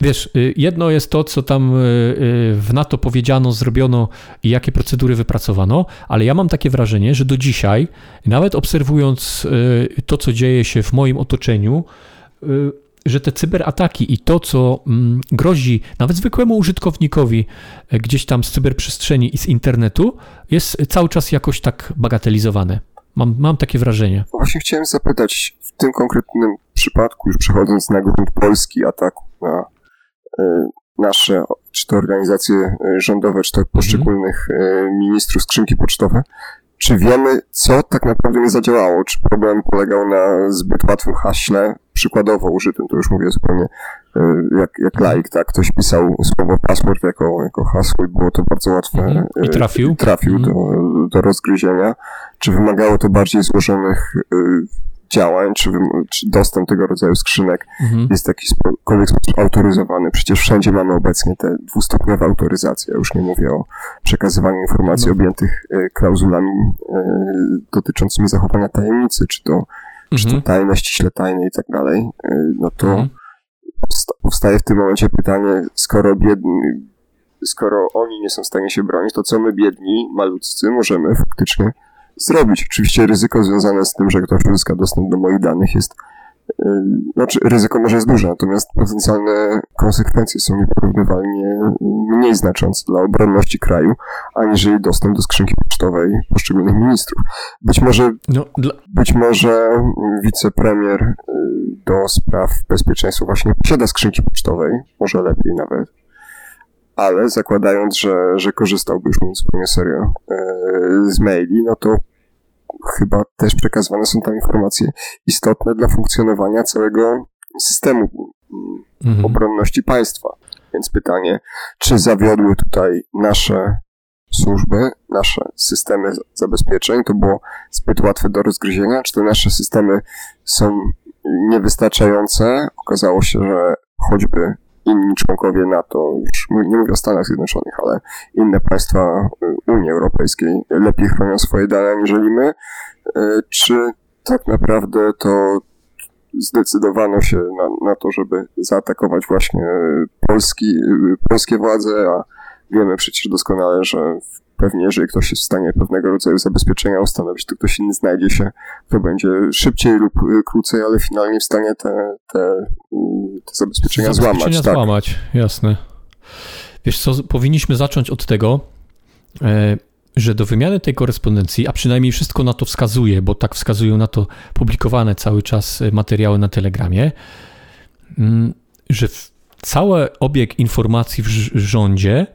wiesz, y, jedno jest to, co tam y, y, w NATO powiedziano, zrobiono i jakie procedury wypracowano, ale ja mam takie wrażenie, że do dzisiaj, nawet obserwując to, co dzieje się w moim otoczeniu, że te cyberataki i to, co mm, grozi nawet zwykłemu użytkownikowi gdzieś tam z cyberprzestrzeni i z internetu, jest cały czas jakoś tak bagatelizowane. Mam, mam takie wrażenie. Właśnie chciałem zapytać, w tym konkretnym przypadku, już przechodząc na grunt Polski, ataku na nasze, czy to organizacje e, rządowe, czy to mhm. poszczególnych y, ministrów skrzynki pocztowe, czy wiemy, co tak naprawdę nie zadziałało? Czy problem polegał na zbyt łatwym haśle, przykładowo użytym, to już mówię zupełnie e, jak, jak laik, tak? Ktoś pisał słowo password jako, jako hasło i było to bardzo łatwe. Mhm. I e, trafił. Trafił mhm. do, do rozgryzienia. Czy wymagało to bardziej złożonych e, działań, czy, czy dostęp tego rodzaju skrzynek mhm. jest w jakikolwiek sposób autoryzowany. Przecież wszędzie mamy obecnie te dwustopniowe autoryzacje. Ja już nie mówię o przekazywaniu informacji no. objętych e, klauzulami e, dotyczącymi zachowania tajemnicy, czy to, mhm. czy to mhm. tajne, ściśle tajne i tak dalej. E, no to mhm. powstaje w tym momencie pytanie, skoro biedni, skoro oni nie są w stanie się bronić, to co my biedni, malutcy możemy faktycznie zrobić. Oczywiście ryzyko związane z tym, że ktoś uzyska dostęp do moich danych jest y, znaczy, ryzyko może jest duże, natomiast potencjalne konsekwencje są nieporównywalnie mniej znaczące dla obronności kraju, aniżeli dostęp do skrzynki pocztowej poszczególnych ministrów. Być może, no, dla... być może wicepremier y, do spraw bezpieczeństwa właśnie posiada skrzynki pocztowej, może lepiej nawet, ale zakładając, że, że korzystałby już mówiąc zupełnie serio y, z maili, no to chyba też przekazywane są tam informacje istotne dla funkcjonowania całego systemu mhm. obronności państwa. Więc pytanie, czy zawiodły tutaj nasze służby, nasze systemy zabezpieczeń, to było zbyt łatwe do rozgryzienia, czy te nasze systemy są niewystarczające? Okazało się, że choćby inni członkowie NATO, już nie mówię o Stanach Zjednoczonych, ale inne państwa y, Unii Europejskiej lepiej chronią swoje dane aniżeli my, y, czy tak naprawdę to zdecydowano się na, na to, żeby zaatakować właśnie Polski, y, polskie władze, a wiemy przecież doskonale, że pewnie jeżeli ktoś jest w stanie pewnego rodzaju zabezpieczenia ustanowić, to ktoś inny znajdzie się, kto będzie szybciej lub y, krócej, ale finalnie w stanie te, te, te zabezpieczenia, zabezpieczenia złamać. Tak. złamać, jasne. Wiesz co, powinniśmy zacząć od tego, e, że do wymiany tej korespondencji, a przynajmniej wszystko na to wskazuje, bo tak wskazują na to publikowane cały czas e, materiały na Telegramie, mm, że cały obieg informacji w rządzie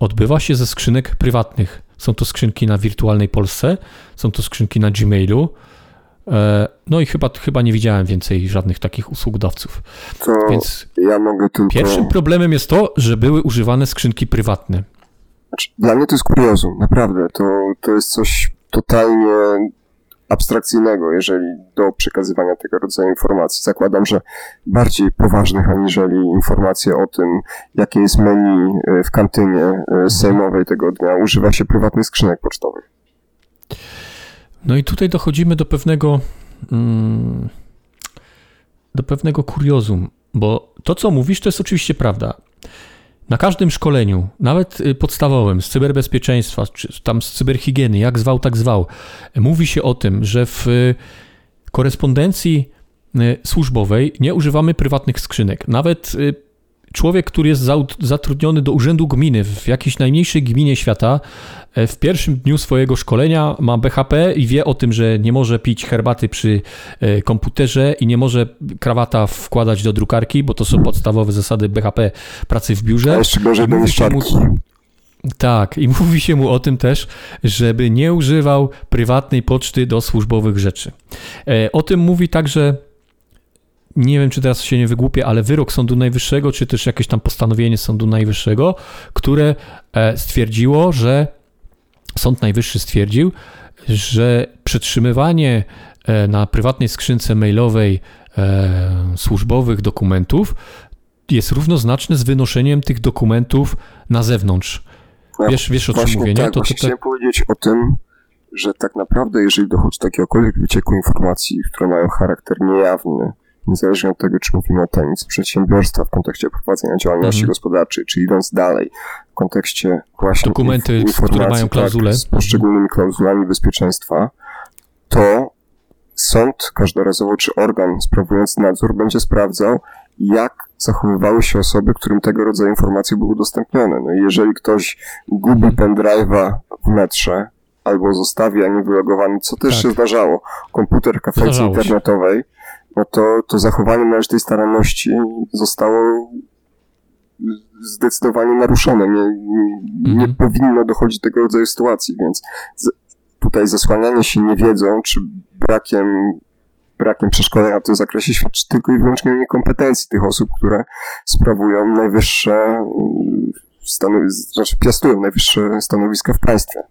odbywa się ze skrzynek prywatnych. Są to skrzynki na wirtualnej Polsce, są to skrzynki na Gmailu. E, no i chyba, chyba nie widziałem więcej żadnych takich usługodawców. Więc ja mogę tylko... Pierwszym problemem jest to, że były używane skrzynki prywatne. Znaczy, dla mnie to jest kuriozum, naprawdę. To, to jest coś totalnie abstrakcyjnego, jeżeli do przekazywania tego rodzaju informacji. Zakładam, że bardziej poważnych aniżeli informacje o tym, jakie jest menu e, w kantynie e, mhm. sejmowej tego dnia, używa się prywatnych skrzynek pocztowych. No i tutaj dochodzimy do pewnego mm, do pewnego kuriozum, bo to, co mówisz, to jest oczywiście prawda. Na każdym szkoleniu, nawet y, podstawowym, z cyberbezpieczeństwa, czy tam z cyberhigieny, jak zwał, tak zwał, mówi się o tym, że w y, korespondencji służbowej nie używamy prywatnych skrzynek. Nawet człowiek, który jest zatrudniony do urzędu gminy w jakiejś najmniejszej gminie świata, e, w pierwszym dniu swojego szkolenia ma BHP i wie o tym, że nie może pić herbaty przy e, komputerze i nie może krawata wkładać do drukarki, bo to są podstawowe zasady BHP pracy w biurze. A jeszcze gorzej do tak, i mówi się mu o tym też, żeby nie używał prywatnej poczty do służbowych rzeczy. E, o tym mówi także nie wiem, czy teraz się nie wygłupię, ale wyrok Sądu Najwyższego, czy też jakieś tam postanowienie Sądu Najwyższego, które e, stwierdziło, że Sąd Najwyższy stwierdził, że przetrzymywanie e, na prywatnej skrzynce mailowej e, służbowych dokumentów jest równoznaczne z wynoszeniem tych dokumentów na zewnątrz. Wiesz, wiesz o czym mówię, tak, nie? To, to, to, chciałem powiedzieć o tym, że tak naprawdę, jeżeli dochodzi do jakiegokolwiek wycieku informacji, które mają charakter niejawny, niezależnie od tego, czy mówimy o tajemnicy przedsiębiorstwa w kontekście prowadzenia działalności mhm. gospodarczej, czy idąc dalej, w kontekście właśnie dokumenty, które mają tak, klauzule tak, z poszczególnymi klauzulami bezpieczeństwa, to sąd każdorazowo, czy organ sprawujący nadzór będzie sprawdzał, jak zachowywały się osoby, którym tego rodzaju informacje były udostępnione. No i jeżeli ktoś gubi mhm. pendrive'a w metrze, albo zostawia niewylogowany, co też tak. się zdarzało, komputer kafejce internetowej, no to, to zachowanie należytej staranności zostało zdecydowanie naruszone. Nie, nie, mhm. powinno dochodzić do tego rodzaju sytuacji, więc z, tutaj zasłanianie się niewiedzą, czy brakiem, brakiem przeszkolenia w tym zakresie świadczy tylko i wyłącznie o niekompetencji tych osób, które sprawują najwyższe mm, stanowiska, znaczy piastują najwyższe stanowiska w państwie.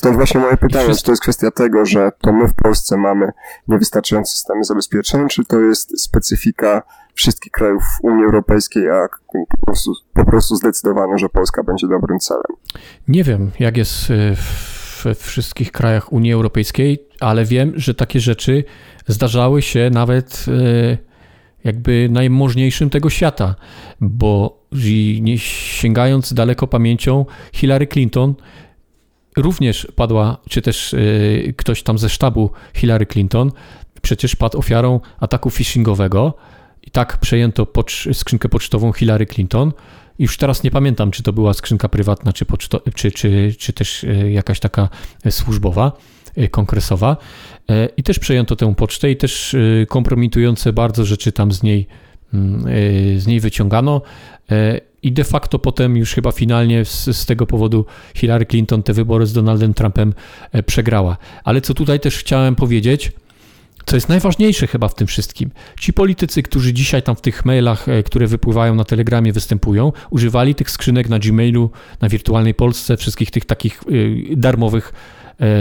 Stąd właśnie moje pytanie, czy to jest kwestia tego, że to my w Polsce mamy niewystarczające systemy zabezpieczeń, czy to jest specyfika wszystkich krajów Unii Europejskiej, a po prostu, po prostu zdecydowano, że Polska będzie dobrym celem? Nie wiem, jak jest y, we wszystkich krajach Unii Europejskiej, ale wiem, że takie rzeczy zdarzały się nawet y, jakby najmożniejszym tego świata, bo sięgając daleko pamięcią, Hillary Clinton również padła, czy też y, ktoś tam ze sztabu Hillary Clinton, przecież padł ofiarą ataku phishingowego i tak przejęto pocz skrzynkę pocztową Hillary Clinton. Już teraz nie pamiętam, czy to była skrzynka prywatna, czy, poczto, czy, czy, czy też y, jakaś taka służbowa, y, kongresowa. I też przejęto tę pocztę i też kompromitujące bardzo rzeczy tam z niej, mm, z niej wyciągano. I de facto potem już chyba finalnie z, z, tego powodu Hillary Clinton te wybory z Donaldem Trumpem e, przegrała. Ale co tutaj też chciałem powiedzieć, co jest najważniejsze chyba w tym wszystkim, ci politycy, którzy dzisiaj tam w tych mailach, e, które wypływają na Telegramie, występują, używali tych skrzynek na Gmailu, na wirtualnej Polsce, wszystkich tych takich e, darmowych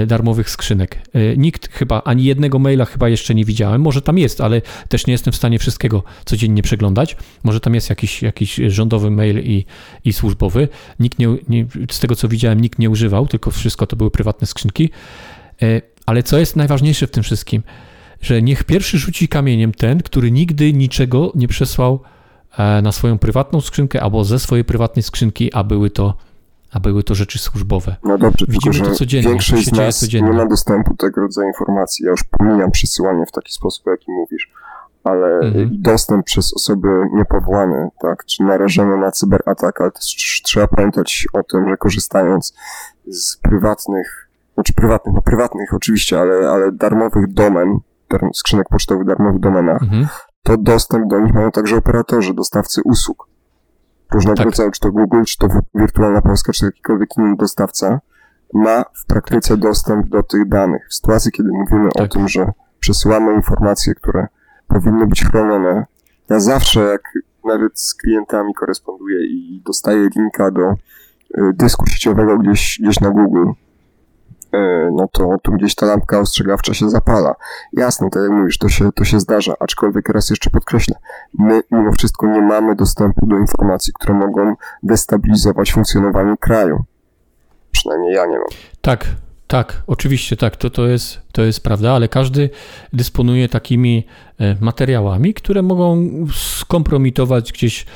darmowych skrzynek. E, nikt chyba, ani jednego maila chyba jeszcze nie widziałem. Może tam jest, ale też nie jestem w stanie wszystkiego codziennie przeglądać. Może tam jest jakiś, jakiś rządowy mail i, i służbowy. Nikt nie, nie, z tego co widziałem, nikt nie używał, tylko wszystko to były prywatne skrzynki. E, ale co jest najważniejsze w tym wszystkim? Że niech pierwszy rzuci kamieniem ten, który nigdy niczego nie przesłał na swoją prywatną skrzynkę albo ze swojej prywatnej skrzynki, a były to a były to rzeczy służbowe. No dobrze, Widzimy tylko, to codziennie. Większość z nas codziennie. nie ma dostępu do tego rodzaju informacji. Ja już pomijam przesyłanie w taki sposób, jaki mówisz, ale mhm. dostęp przez osoby niepowołane, tak, czy narażone na cyberatak, ale też trzeba pamiętać o tym, że korzystając z prywatnych, znaczy prywatnych, no prywatnych oczywiście, ale, ale darmowych domen, skrzynek pocztowych darmowych domenach, mhm. to dostęp do nich mają także operatorzy, dostawcy usług różnego tak. rodzaju, czy to Google, czy to Wirtualna Polska, czy jakikolwiek inny dostawca, ma w praktyce dostęp do tych danych. W sytuacji, kiedy mówimy tak. o tym, że przesyłamy informacje, które powinny być chronione, ja zawsze, jak nawet z klientami koresponduję i dostaję linka do y, dysku sieciowego gdzieś, gdzieś na Google, no to tu gdzieś ta lampka ostrzegawcza się zapala. Jasne, tak jak mówisz, to się, to się zdarza, aczkolwiek raz jeszcze podkreślę, my mimo wszystko nie mamy dostępu do informacji, które mogą destabilizować funkcjonowanie kraju. Przynajmniej ja nie mam. Tak, tak, oczywiście tak, to, to, jest, to jest prawda, ale każdy dysponuje takimi e, materiałami, które mogą skompromitować gdzieś E,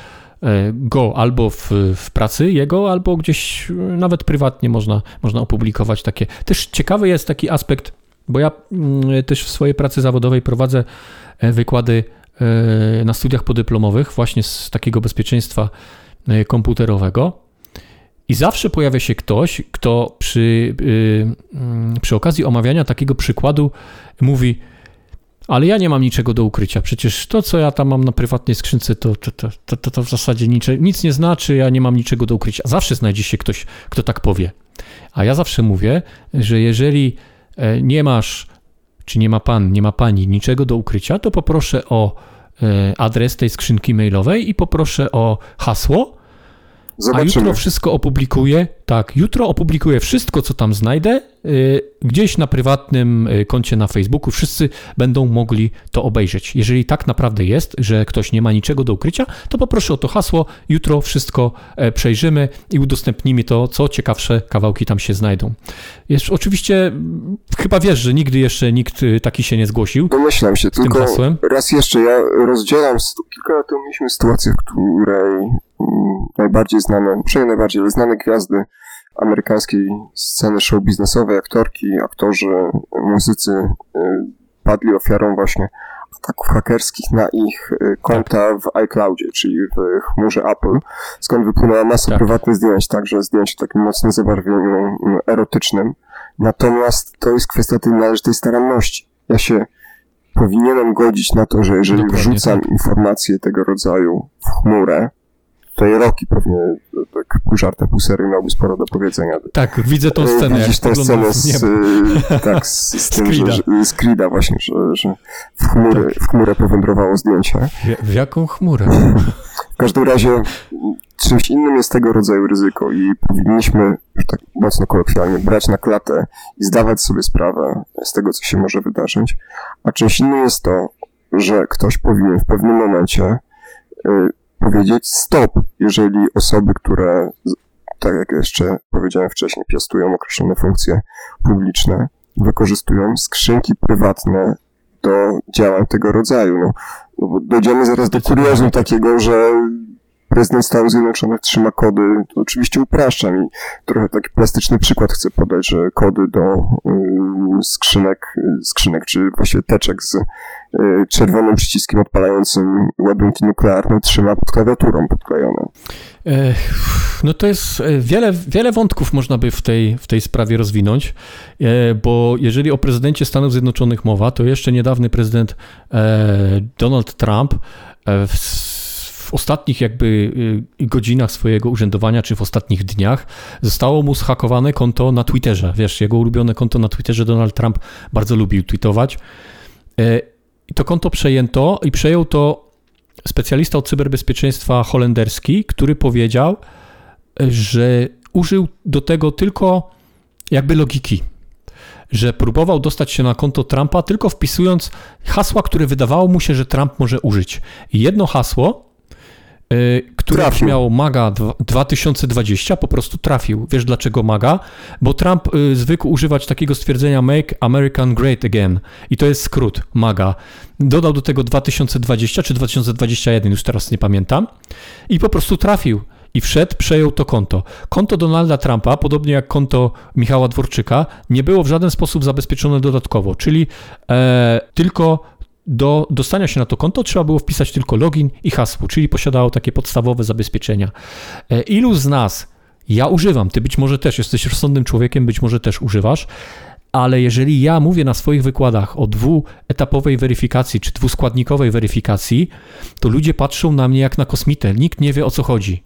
go albo w, w pracy jego, albo gdzieś e, nawet prywatnie można, można opublikować takie. Też ciekawy jest taki aspekt bo ja mm, też w swojej pracy zawodowej prowadzę e, wykłady e, na studiach podyplomowych właśnie z takiego bezpieczeństwa e, komputerowego. I zawsze pojawia się ktoś, kto przy, mm, przy okazji omawiania takiego przykładu mówi, ale ja nie mam niczego do ukrycia. Przecież to, co ja tam mam na prywatnej skrzynce, to, to, to, to, to w zasadzie nic, nie znaczy, ja nie mam niczego do ukrycia. Zawsze znajdzie się ktoś, kto tak powie. A ja zawsze mówię, że jeżeli e, nie masz, czy nie ma pan, nie ma pani niczego do ukrycia, to poproszę o e, adres tej skrzynki mailowej i poproszę o hasło, Zobaczymy. A jutro wszystko opublikuję. Tak, jutro opublikuję wszystko, co tam znajdę, yy, gdzieś na prywatnym y, koncie na Facebooku. Wszyscy będą mogli to obejrzeć. Jeżeli tak naprawdę jest, że ktoś nie ma niczego do ukrycia, to poproszę o to hasło. Jutro wszystko e, przejrzymy i udostępnimy to, co ciekawsze kawałki tam się znajdą. Jest, oczywiście, chyba wiesz, że nigdy jeszcze nikt y, taki się nie zgłosił. Domyślam się, tylko hasłem. raz jeszcze ja rozdzielam, kilka lat temu mieliśmy sytuację, w której najbardziej znane, przynajmniej najbardziej znane gwiazdy amerykańskiej sceny show biznesowej, aktorki, aktorzy, muzycy y, padli ofiarą właśnie ataków hakerskich na ich y, konta w iCloudzie, czyli w chmurze Apple, skąd wypłynęła masa tak. prywatnych zdjęć, także zdjęć w takim mocnym zabarwieniu y, erotycznym. Natomiast to jest kwestia tej należytej staranności. Ja się powinienem godzić na to, że jeżeli Dokładnie wrzucam tak. informacje tego rodzaju w chmurę, tutaj Roki pewnie tak pół żartem, pół serii miałby sporo do powiedzenia. Tak, widzę tą scenę. Widzisz tę scenę z, y, tak, z, z tym, że, z Krida właśnie, że, że w, chmury, tak. w chmurę powędrowało zdjęcie. W, w jaką chmurę? W każdym razie czymś innym jest tego rodzaju ryzyko i powinniśmy, tak mocno kolokwialnie, brać na klatę i zdawać sobie sprawę z tego, co się może wydarzyć, a czymś innym jest to, że ktoś powinien w pewnym momencie y, powiedzieć stop, jeżeli osoby, które, tak jak jeszcze powiedziałem wcześniej, piastują określone funkcje publiczne, wykorzystują skrzynki prywatne do działań tego rodzaju. No, no dojdziemy zaraz do kuriozum takiego, że prezydent Stanów Zjednoczonych trzyma kody, oczywiście upraszczam i trochę taki plastyczny przykład chcę podać, że kody do skrzynek, skrzynek, czy właściwie teczek z y, czerwonym przyciskiem odpalającym ładunki nuklearne trzyma pod klawiaturą podklejone. No to jest e, wiele, wiele wątków można by w tej, w tej sprawie rozwinąć, e, bo jeżeli o prezydencie Stanów Zjednoczonych mowa, to jeszcze niedawny prezydent e, Donald Trump w ostatnich jakby y, godzinach swojego urzędowania, czy w ostatnich dniach zostało mu zhakowane konto na Twitterze. Wiesz, jego ulubione konto na Twitterze Donald Trump bardzo lubił tweetować. E, I to konto przejęto i przejął to specjalista od cyberbezpieczeństwa holenderski, który powiedział, że użył do tego tylko jakby logiki, że próbował dostać się na konto Trumpa tylko wpisując hasła, które wydawało mu się, że Trump może użyć. Jedno hasło który trafił. miał MAGA 2020, po prostu trafił. Wiesz dlaczego MAGA? Bo Trump y, zwykł używać takiego stwierdzenia Make American Great Again i to jest skrót MAGA. Dodał do tego 2020 czy 2021, już teraz nie pamiętam i po prostu trafił i wszedł, przejął to konto. Konto Donalda Trumpa, podobnie jak konto Michała Dworczyka, nie było w żaden sposób zabezpieczone dodatkowo, czyli e, tylko do dostania się na to konto trzeba było wpisać tylko login i hasło, czyli posiadało takie podstawowe zabezpieczenia. E, ilu z nas, ja używam, ty być może też jesteś rozsądnym człowiekiem, być może też używasz, ale jeżeli ja mówię na swoich wykładach o dwuetapowej weryfikacji czy dwuskładnikowej weryfikacji, to ludzie patrzą na mnie jak na kosmitę. Nikt nie wie o co chodzi.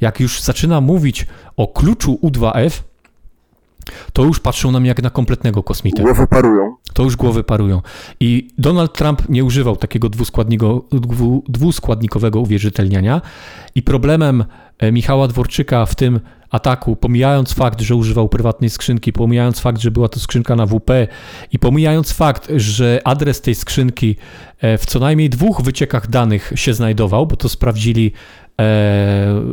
Jak już zaczynam mówić o kluczu U2F, to już patrzą na mnie jak na kompletnego kosmitę. Głowy parują. To już głowy parują. I Donald Trump nie używał takiego dwuskładnikowego uwierzytelniania. I problemem e, Michała Dworczyka w tym ataku, pomijając fakt, że używał prywatnej skrzynki, pomijając fakt, że była to skrzynka na WP i pomijając fakt, że adres tej skrzynki e, w co najmniej dwóch wyciekach danych się znajdował, bo to sprawdzili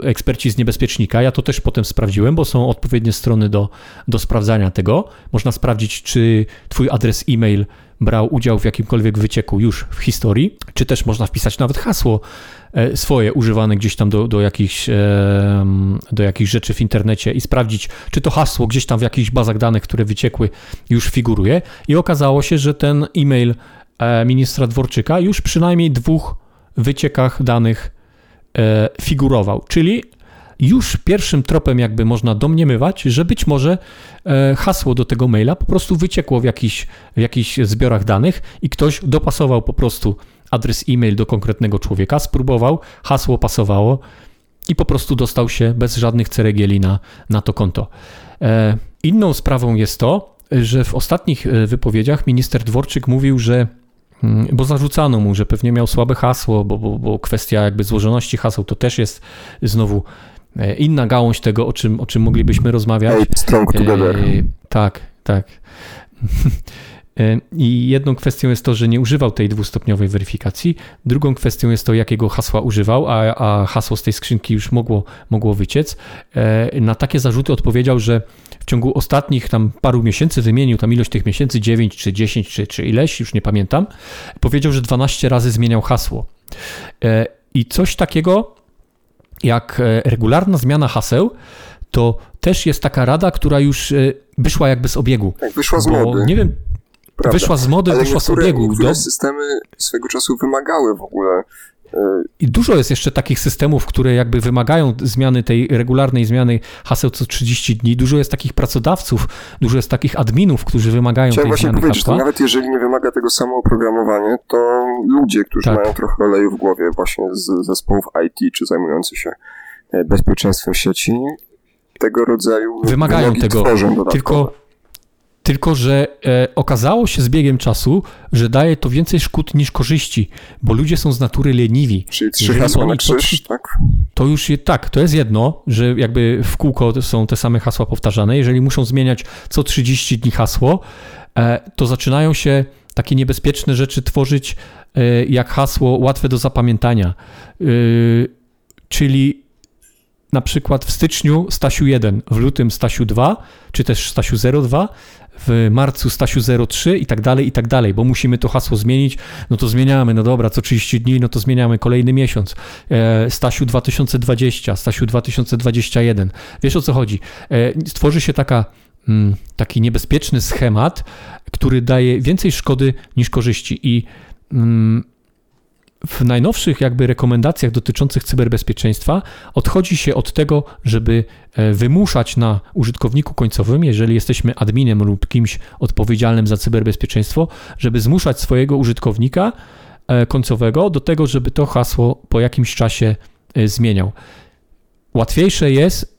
eksperci z niebezpiecznika. Ja to też potem sprawdziłem, bo są odpowiednie strony do, do sprawdzania tego. Można sprawdzić, czy twój adres e-mail brał udział w jakimkolwiek wycieku już w historii, czy też można wpisać nawet hasło e, swoje używane gdzieś tam do, do, jakichś, do jakichś rzeczy w internecie i sprawdzić, czy to hasło gdzieś tam w jakichś bazach danych, które wyciekły, już figuruje. I okazało się, że ten e-mail e, ministra Dworczyka już przynajmniej dwóch wyciekach danych e, figurował, czyli już pierwszym tropem jakby można domniemywać, że być może e, hasło do tego maila po prostu wyciekło w jakichś, w jakichś zbiorach danych i ktoś dopasował po prostu adres e-mail do konkretnego człowieka, spróbował, hasło pasowało i po prostu dostał się bez żadnych ceregieli na, na to konto. E, inną sprawą jest to, że w ostatnich e, wypowiedziach minister Dworczyk mówił, że bo zarzucano mu, że pewnie miał słabe hasło, bo, bo, bo kwestia jakby złożoności haseł to też jest znowu E, inna gałąź tego, o czym, o czym moglibyśmy rozmawiać. strong together. E, tak, tak. E, I jedną kwestią jest to, że nie używał tej dwustopniowej weryfikacji. Drugą kwestią jest to, jakiego hasła używał, a, a hasło z tej skrzynki już mogło, mogło wyciec. Na takie zarzuty odpowiedział, że w ciągu ostatnich tam paru miesięcy wymienił tam ilość tych miesięcy, 9 czy 10 czy, czy ileś, już nie pamiętam. Powiedział, że 12 razy zmieniał hasło. I coś takiego jak e, regularna zmiana haseł, to też jest taka rada, która już e, wyszła jakby z obiegu. Tak, wyszła z mody. Nie wiem, Prawda. wyszła z mody, Ale wyszła z obiegu. Niektóre do... systemy swego czasu wymagały w ogóle i dużo jest jeszcze takich systemów, które jakby wymagają zmiany tej regularnej zmiany haseł co 30 dni. Dużo jest takich pracodawców, dużo jest takich adminów, którzy wymagają Chciałem tej właśnie zmiany powiedzieć, hasła. że nawet jeżeli nie wymaga tego samo oprogramowanie, to ludzie, którzy tak. mają trochę oleju w głowie właśnie z zespołów IT, czy zajmujący się e, bezpieczeństwem sieci, tego rodzaju wymagają tego. Tylko tylko, że e, okazało się z biegiem czasu, że daje to więcej szkód niż korzyści, bo ludzie są z natury leniwi. Czyli trzy hasła na krzyż, tak? To już je, tak, to jest jedno, że jakby w kółko są te same hasła powtarzane. Jeżeli muszą zmieniać co 30 dni hasło, e, to zaczynają się takie niebezpieczne rzeczy tworzyć e, jak hasło łatwe do zapamiętania. E, czyli na przykład w styczniu Stasiu 1, w lutym Stasiu 2, czy też Stasiu 02, w marcu Stasiu 03 i tak dalej, i tak dalej, bo musimy to hasło zmienić, no to zmieniamy, no dobra, co 30 dni, no to zmieniamy kolejny miesiąc. E, Stasiu 2020, Stasiu 2021. Wiesz o co chodzi? E, stworzy się taka mm, taki niebezpieczny schemat, który daje więcej szkody niż korzyści i mm, w najnowszych jakby rekomendacjach dotyczących cyberbezpieczeństwa odchodzi się od tego, żeby e, wymuszać na użytkowniku końcowym, jeżeli jesteśmy adminem lub kimś odpowiedzialnym za cyberbezpieczeństwo, żeby zmuszać swojego użytkownika e, końcowego do tego, żeby to hasło po jakimś czasie e, zmieniał. Łatwiejsze jest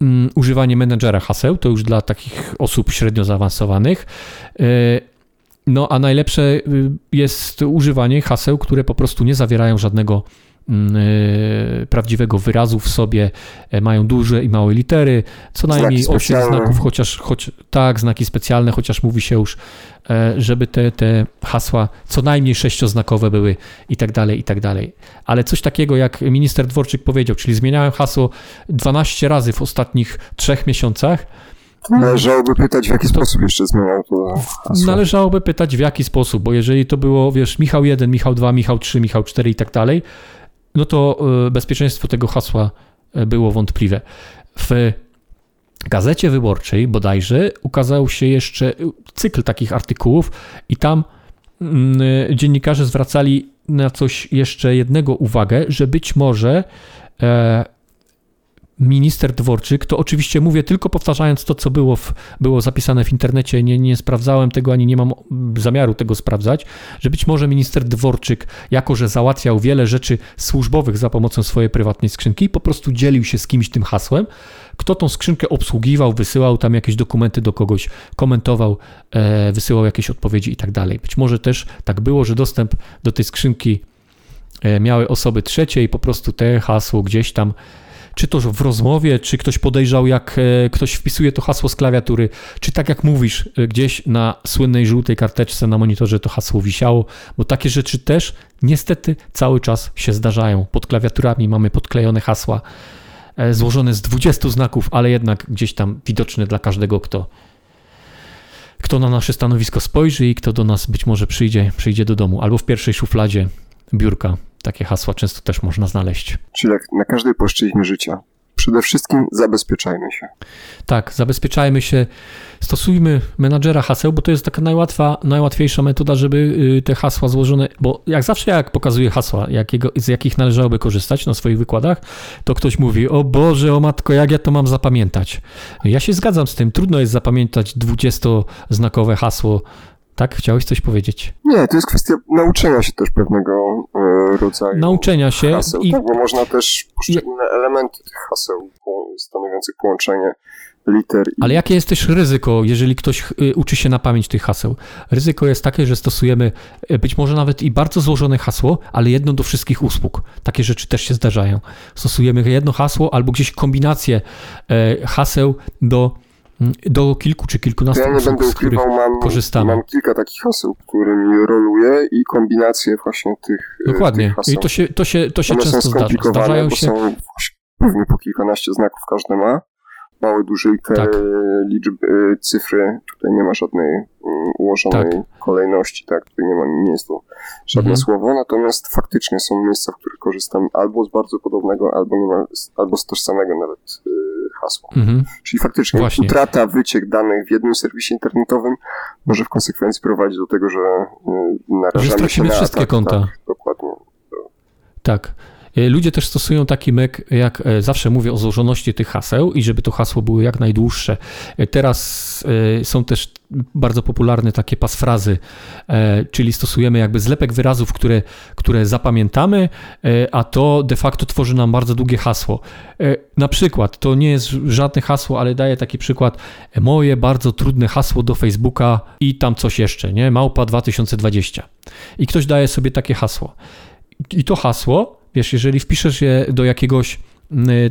mm, używanie menedżera haseł, to już dla takich osób średnio zaawansowanych. No a najlepsze y, jest używanie haseł, które po prostu nie zawierają żadnego mm, y, prawdziwego wyrazu w sobie, e, mają duże i małe litery, co najmniej 8 znaków, chociaż choć, tak, znaki specjalne, chociaż mówi się już, e, żeby te, te hasła co najmniej sześcioznakowe były i tak dalej, i tak dalej. Ale coś takiego, jak minister Dworczyk powiedział, czyli zmieniałem hasło 12 razy w ostatnich trzech miesiącach, Należałoby pytać, w jaki to, sposób jeszcze zmieniał to hasło. Należałoby pytać, w jaki sposób, bo jeżeli to było, wiesz, Michał 1, Michał 2, Michał 3, Michał 4 i tak dalej, no to e, bezpieczeństwo tego hasła e, było wątpliwe. W gazecie wyborczej bodajże ukazał się jeszcze cykl takich artykułów i tam mm, e, dziennikarze zwracali na coś jeszcze jednego uwagę, że być może minister Dworczyk, to oczywiście mówię tylko powtarzając to, co było, w, było zapisane w internecie, nie, nie sprawdzałem tego, ani nie mam zamiaru tego sprawdzać, że być może minister Dworczyk, jako że załatwiał wiele rzeczy służbowych za pomocą swojej prywatnej skrzynki, po prostu dzielił się z kimś tym hasłem, kto tą skrzynkę obsługiwał, wysyłał tam jakieś dokumenty do kogoś, komentował, e, wysyłał jakieś odpowiedzi i tak dalej. Być może też tak było, że dostęp do tej skrzynki e, miały osoby trzecie i po prostu te hasło gdzieś tam czy to w rozmowie, czy ktoś podejrzał, jak e, ktoś wpisuje to hasło z klawiatury, czy tak jak mówisz, e, gdzieś na słynnej żółtej karteczce na monitorze to hasło wisiało, bo takie rzeczy też niestety cały czas się zdarzają. Pod klawiaturami mamy podklejone hasła e, złożone z 20 znaków, ale jednak gdzieś tam widoczne dla każdego, kto, kto na nasze stanowisko spojrzy i kto do nas być może przyjdzie, przyjdzie do domu, albo w pierwszej szufladzie biurka. Takie hasła często też można znaleźć. Czyli jak na każdej płaszczyźnie życia. Przede wszystkim zabezpieczajmy się. Tak, zabezpieczajmy się, stosujmy menadżera haseł, bo to jest taka najłatwa, najłatwiejsza metoda, żeby y, te hasła złożone, bo jak zawsze jak pokazuję hasła, jakiego, z jakich należałoby korzystać na swoich wykładach, to ktoś mówi, o Boże, o matko, jak ja to mam zapamiętać? Ja się zgadzam z tym, trudno jest zapamiętać 20-znakowe hasło tak? Chciałeś coś powiedzieć? Nie, to jest kwestia nauczenia się też pewnego e, rodzaju Nauczenia się. Haseł, i... tak, bo można też poszczególne I... elementy tych haseł stanowiących połączenie liter. I... Ale jakie jest też ryzyko, jeżeli ktoś y, uczy się na pamięć tych haseł? Ryzyko jest takie, że stosujemy y, być może nawet i bardzo złożone hasło, ale jedno do wszystkich usług. Takie rzeczy też się zdarzają. Stosujemy jedno hasło albo gdzieś kombinację e, haseł do do kilku czy kilkunastu ja nie będę ukrywał, mam, korzystamy. Mam kilka takich haseł, którymi roluję i kombinacje właśnie tych e, Dokładnie. Tych haseł. I to się, to się, to się One często są zdarza. Zdarzają się... Są pewnie po kilkanaście znaków każde ma małe, duże litery, tak. liczby, cyfry. Tutaj nie ma żadnej um, ułożonej tak. kolejności, tak? Tutaj nie ma, to żadne mhm. słowo, natomiast faktycznie są miejsca, w których korzystam albo z bardzo podobnego, albo, nie ma, albo z tożsamego nawet hasła. Mhm. Czyli faktycznie Właśnie. utrata, wyciek danych w jednym serwisie internetowym może w konsekwencji prowadzić do tego, że y, narażamy że się na wszystkie atak, konta. Tak, dokładnie. Tak. E, ludzie też stosują taki myk, jak e, zawsze mówię o złożoności tych haseł i żeby to hasło było jak najdłuższe. E, teraz są też bardzo popularne takie pasfrazy, czyli stosujemy jakby zlepek wyrazów, które, które zapamiętamy, a to de facto tworzy nam bardzo długie hasło. Na przykład, to nie jest żadne hasło, ale daję taki przykład, moje bardzo trudne hasło do Facebooka i tam coś jeszcze, nie? Małpa 2020. I ktoś daje sobie takie hasło. I to hasło Wiesz, jeżeli wpiszesz je do jakiegoś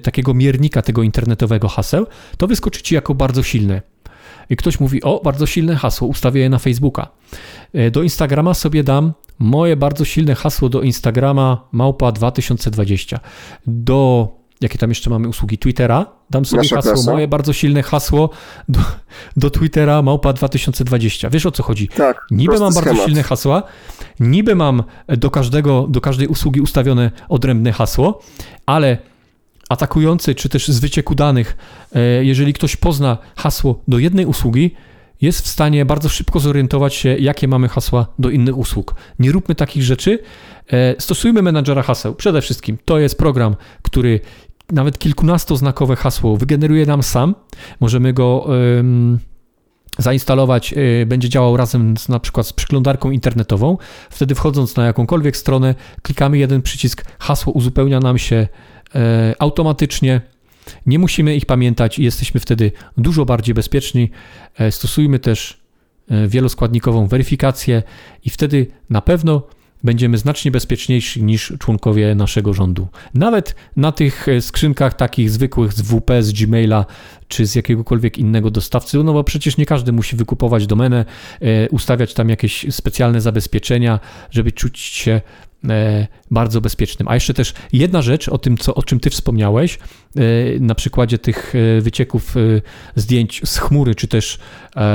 takiego miernika tego internetowego haseł, to wyskoczy ci jako bardzo silne. I ktoś mówi, o, bardzo silne hasło, ustawię je na Facebooka. E, do Instagrama sobie dam moje bardzo silne hasło do Instagrama małpa 2020. Do jakie tam jeszcze mamy usługi Twittera. Dam sobie Nasza hasło, klasa. moje bardzo silne hasło do, do Twittera małpa 2020. Wiesz o co chodzi? Tak. Niby mam schemat. bardzo silne hasła, niby mam do każdego, do każdej usługi ustawione odrębne hasło, ale atakujący czy też z wycieku danych, e, jeżeli ktoś pozna hasło do jednej usługi, jest w stanie bardzo szybko zorientować się, jakie mamy hasła do innych usług. Nie róbmy takich rzeczy. E, stosujmy menadżera haseł. Przede wszystkim to jest program, który nawet kilkunastoznakowe hasło wygeneruje nam sam. Możemy go zainstalować, y, będzie działał razem z, na przykład z przeglądarką internetową. Wtedy wchodząc na jakąkolwiek stronę, klikamy jeden przycisk, hasło uzupełnia nam się e, automatycznie. Nie musimy ich pamiętać i jesteśmy wtedy dużo bardziej bezpieczni. E, stosujmy też e, wieloskładnikową weryfikację i wtedy na pewno będziemy znacznie bezpieczniejsi niż członkowie naszego rządu. Nawet na tych e, skrzynkach takich zwykłych z WP, z Gmaila czy z jakiegokolwiek innego dostawcy, no bo przecież nie każdy musi wykupować domenę, e, ustawiać tam jakieś specjalne zabezpieczenia, żeby czuć się e, bardzo bezpiecznym. A jeszcze też jedna rzecz o tym, co, o czym ty wspomniałeś, na przykładzie tych wycieków zdjęć z chmury, czy też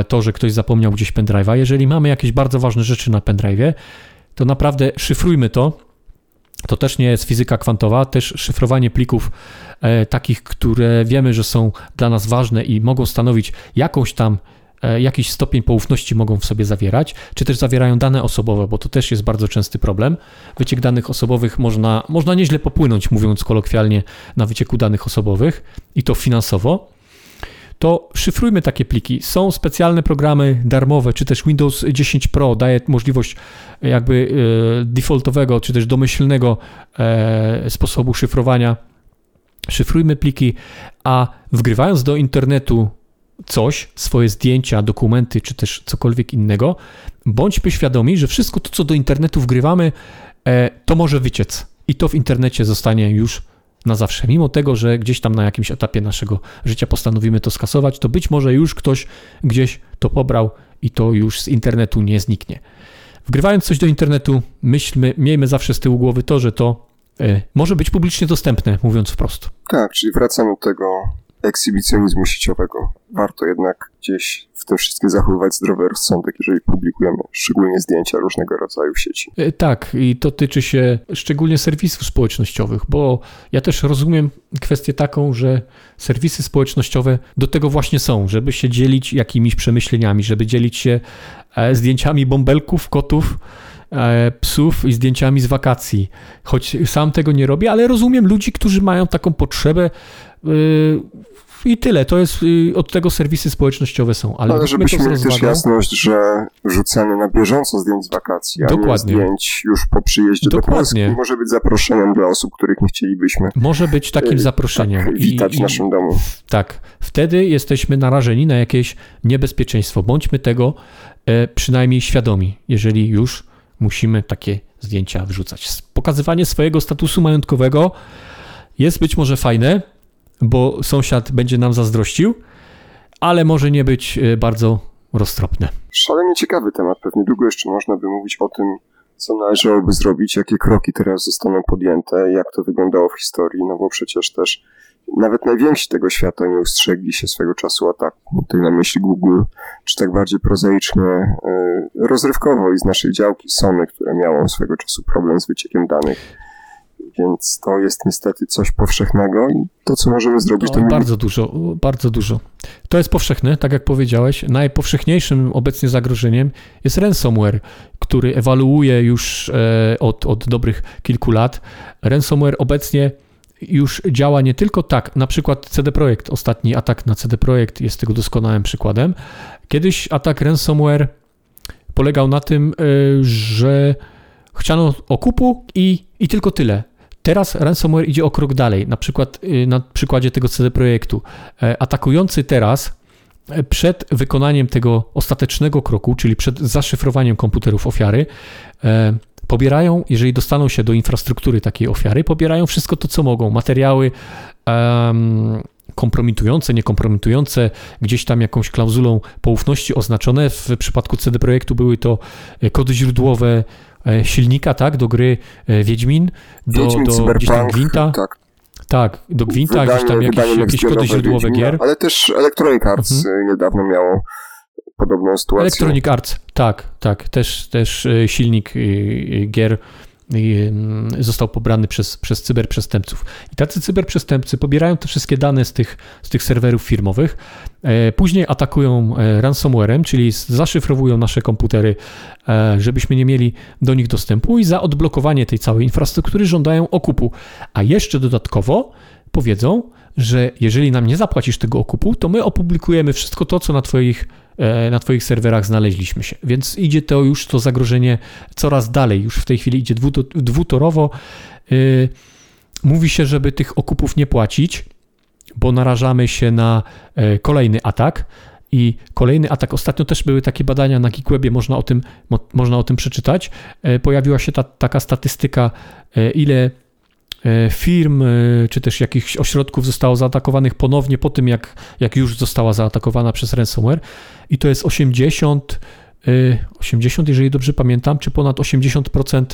to, że ktoś zapomniał gdzieś pendrive'a. Jeżeli mamy jakieś bardzo ważne rzeczy na pendrive'ie, to naprawdę szyfrujmy to. To też nie jest fizyka kwantowa, też szyfrowanie plików e, takich, które wiemy, że są dla nas ważne i mogą stanowić jakąś tam e, jakiś stopień poufności mogą w sobie zawierać, czy też zawierają dane osobowe, bo to też jest bardzo częsty problem. Wyciek danych osobowych można, można nieźle popłynąć, mówiąc kolokwialnie, na wycieku danych osobowych i to finansowo to szyfrujmy takie pliki. Są specjalne programy darmowe, czy też Windows 10 Pro daje możliwość e, jakby e, defaultowego, czy też domyślnego e, sposobu szyfrowania. Szyfrujmy pliki, a wgrywając do internetu coś, swoje zdjęcia, dokumenty, czy też cokolwiek innego, bądźmy świadomi, że wszystko to, co do internetu wgrywamy, to może wyciec i to w internecie zostanie już na zawsze. Mimo tego, że gdzieś tam na jakimś etapie naszego życia postanowimy to skasować, to być może już ktoś gdzieś to pobrał i to już z internetu nie zniknie. Wgrywając coś do internetu, myślmy, miejmy zawsze z tyłu głowy to, że to y, może być publicznie dostępne, mówiąc wprost. Tak, czyli wracamy do tego ekshibicjonizmu sieciowego. Warto jednak gdzieś w tym wszystkim zachowywać zdrowy rozsądek, jeżeli publikujemy szczególnie zdjęcia różnego rodzaju w sieci. E, tak, i to tyczy się szczególnie serwisów społecznościowych, bo ja też rozumiem kwestię taką, że serwisy społecznościowe do tego właśnie są, żeby się dzielić jakimiś przemyśleniami, żeby dzielić się e, zdjęciami bąbelków, kotów, e, psów i zdjęciami z wakacji. Choć sam tego nie robię, ale rozumiem ludzi, którzy mają taką potrzebę i tyle. To jest y, od tego serwisy społecznościowe są. Ale, ale żebyśmy mieli też jasność, że rzucanie na bieżąco zdjęć z wakacji, a Dokładnie. nie zdjęć już po przyjeździe Dokładnie. do Polski może być zaproszeniem dla osób, których nie chcielibyśmy. Może być takim y, zaproszeniem. Tak, witać I, w naszym domu. Tak. Wtedy jesteśmy narażeni na jakieś niebezpieczeństwo. Bądźmy tego e, przynajmniej świadomi, jeżeli już musimy takie zdjęcia wrzucać. Pokazywanie swojego statusu majątkowego jest być może fajne, bo sąsiad będzie nam zazdrościł, ale może nie być e, bardzo roztropne. Szalenie ciekawy temat. Pewnie długo jeszcze można by mówić o tym, co należałoby zrobić, jakie kroki teraz zostaną podjęte, jak to wyglądało w historii, no bo przecież też nawet najwięksi tego świata nie ustrzegli się swego czasu ataku. Tutaj na myśli Google, czy tak bardziej prozaicznie, e, rozrywkowo i z naszej działki Sony, które miało swego czasu problem z wyciekiem danych więc to jest niestety coś powszechnego i to, co możemy zrobić, to... Bardzo dużo, bardzo dużo. To jest powszechne, tak jak powiedziałeś. Najpowszechniejszym obecnie zagrożeniem jest ransomware, który ewaluuje już e, od, od dobrych kilku lat. Ransomware obecnie już działa nie tylko tak, na przykład CD Projekt, ostatni atak na CD Projekt jest tego doskonałym przykładem. Kiedyś atak ransomware polegał na tym, e, że chciano okupu i, i tylko tyle. Teraz ransomware idzie o krok dalej, na przykład y, na przykładzie tego CD Projektu. E, atakujący teraz e, przed wykonaniem tego ostatecznego kroku, czyli przed zaszyfrowaniem komputerów ofiary, e, pobierają, jeżeli dostaną się do infrastruktury takiej ofiary, pobierają wszystko to, co mogą, materiały kompromitujące, niekompromitujące, gdzieś tam jakąś klauzulą poufności oznaczone. W przypadku CD Projektu były to kody źródłowe, silnika, tak, do gry e, Wiedźmin, do, Wiedźmin, do gdzieś tam Gwinta. Tak. Tak, do Gwinta, wydanie, gdzieś tam jakieś, jakieś kody źródłowe Wiedźmina, gier. Ale też Electronic Arts mhm. niedawno miało podobną sytuację. Electronic Arts, tak, tak, też, też silnik gier został pobrany przez, przez cyberprzestępców. I tacy cyberprzestępcy pobierają te wszystkie dane z tych, z tych serwerów firmowych, e, później atakują e, ransomwarem, czyli zaszyfrowują nasze komputery, e, żebyśmy nie mieli do nich dostępu i za odblokowanie tej całej infrastruktury żądają okupu. A jeszcze dodatkowo powiedzą, że jeżeli nam nie zapłacisz tego okupu, to my opublikujemy wszystko to, co na Twoich na Twoich serwerach znaleźliśmy się. Więc idzie to już to zagrożenie coraz dalej. Już w tej chwili idzie dwutorowo. E, mówi się, żeby tych okupów nie płacić, bo narażamy się na e, kolejny atak. I kolejny atak. Ostatnio też były takie badania na Geekwebie, można o tym, można o tym przeczytać. Pojawiła się ta, taka statystyka, ile E, firm e, czy też jakichś ośrodków zostało zaatakowanych ponownie po tym, jak, jak już została zaatakowana przez ransomware. I to jest 80, 80, e, jeżeli dobrze pamiętam, czy ponad 80%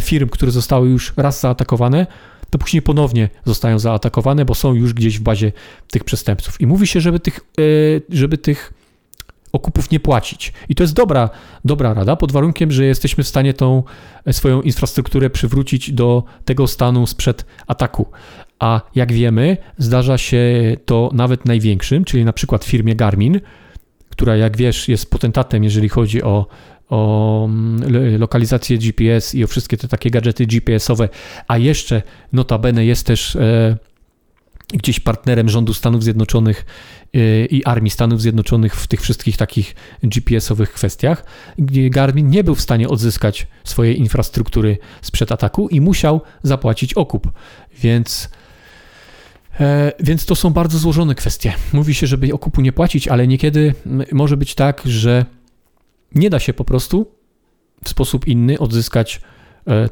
firm, które zostały już raz zaatakowane, to później ponownie zostają zaatakowane, bo są już gdzieś w bazie tych przestępców. I mówi się, żeby tych, żeby tych okupów nie płacić. I to jest dobra, dobra rada, pod warunkiem, że jesteśmy w stanie tą e, swoją infrastrukturę przywrócić do tego stanu sprzed ataku. A jak wiemy, zdarza się to nawet największym, czyli na przykład firmie Garmin, która jak wiesz jest potentatem, jeżeli chodzi o, o mm, lokalizację GPS i o wszystkie te takie gadżety GPS-owe, a jeszcze notabene jest też e, gdzieś partnerem rządu Stanów Zjednoczonych i armii Stanów Zjednoczonych w tych wszystkich takich GPS-owych kwestiach, gdzie Garmin nie był w stanie odzyskać swojej infrastruktury sprzed ataku i musiał zapłacić okup. Więc, e, więc to są bardzo złożone kwestie. Mówi się, żeby okupu nie płacić, ale niekiedy może być tak, że nie da się po prostu w sposób inny odzyskać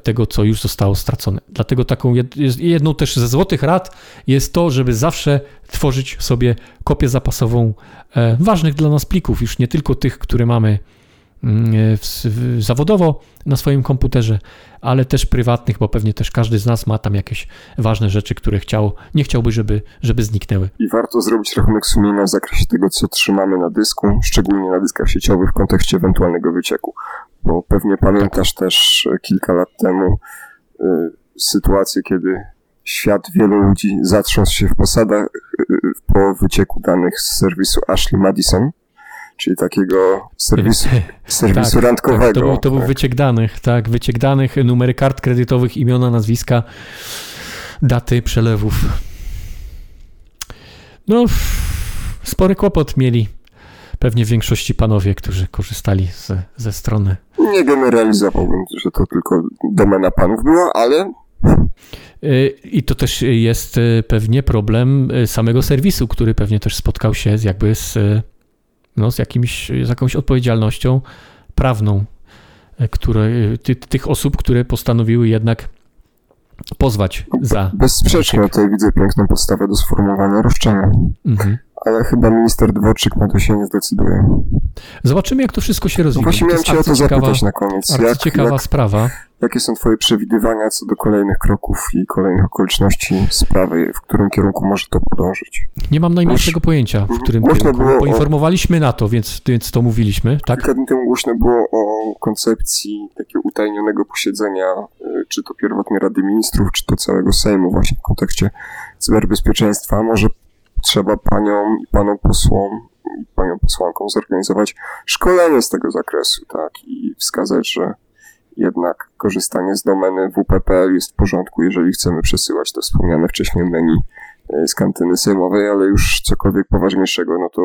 tego, co już zostało stracone. Dlatego taką jedną też ze złotych rad jest to, żeby zawsze tworzyć sobie kopię zapasową e, ważnych dla nas plików, już nie tylko tych, które mamy mm, zawodowo na swoim komputerze, ale też prywatnych, bo pewnie też każdy z nas ma tam jakieś ważne rzeczy, które chciał, nie chciałby, żeby, żeby zniknęły. I warto zrobić rachunek sumienia w zakresie tego, co trzymamy na dysku, szczególnie na dyskach sieciowych w kontekście ewentualnego wycieku. Bo pewnie pamiętasz też kilka lat temu y, sytuację, kiedy świat wielu ludzi zatrząsł się w posadach y, po wycieku danych z serwisu Ashley Madison czyli takiego serwisu, serwisu tak, randkowego. Tak, to, był, to był tak. wyciek danych, tak, wyciek danych, numery kart kredytowych, imiona, nazwiska, daty przelewów. No, spory kłopot mieli pewnie w większości panowie, którzy korzystali z, ze strony. Nie generalizowałbym, że to tylko domena panów była, ale y, i to też jest y, pewnie problem y, samego serwisu, który pewnie też spotkał się z jakby z no, z, jakimś, z jakąś odpowiedzialnością prawną które, ty, tych osób, które postanowiły jednak pozwać za. Bezsprzecznie tutaj widzę piękną podstawę do sformułowania roszczenia. Mhm. Ale chyba minister Dworczyk na to się nie zdecyduje. Zobaczymy, jak to wszystko się rozwinie. No właśnie miałem cię o to zapytać na koniec. Jak, ciekawa jak, sprawa. Jakie są twoje przewidywania co do kolejnych kroków i kolejnych okoliczności sprawy, w którym kierunku może to podążyć? Nie mam najmniejszego pojęcia, w którym kierunku. Było Poinformowaliśmy o... na to, więc, więc to mówiliśmy, tak? Kilka dni temu głośno było o koncepcji takiego utajnionego posiedzenia, y, czy to pierwotnie Rady Ministrów, czy to całego Sejmu właśnie w kontekście cyberbezpieczeństwa. Może trzeba paniom i panom posłom i panią posłankom zorganizować szkolenie z tego zakresu, tak, i wskazać, że jednak korzystanie z domeny WPPL jest w porządku, jeżeli chcemy przesyłać to wspomniane wcześniej menu e, z kantyny sejmowej, ale już cokolwiek poważniejszego, no to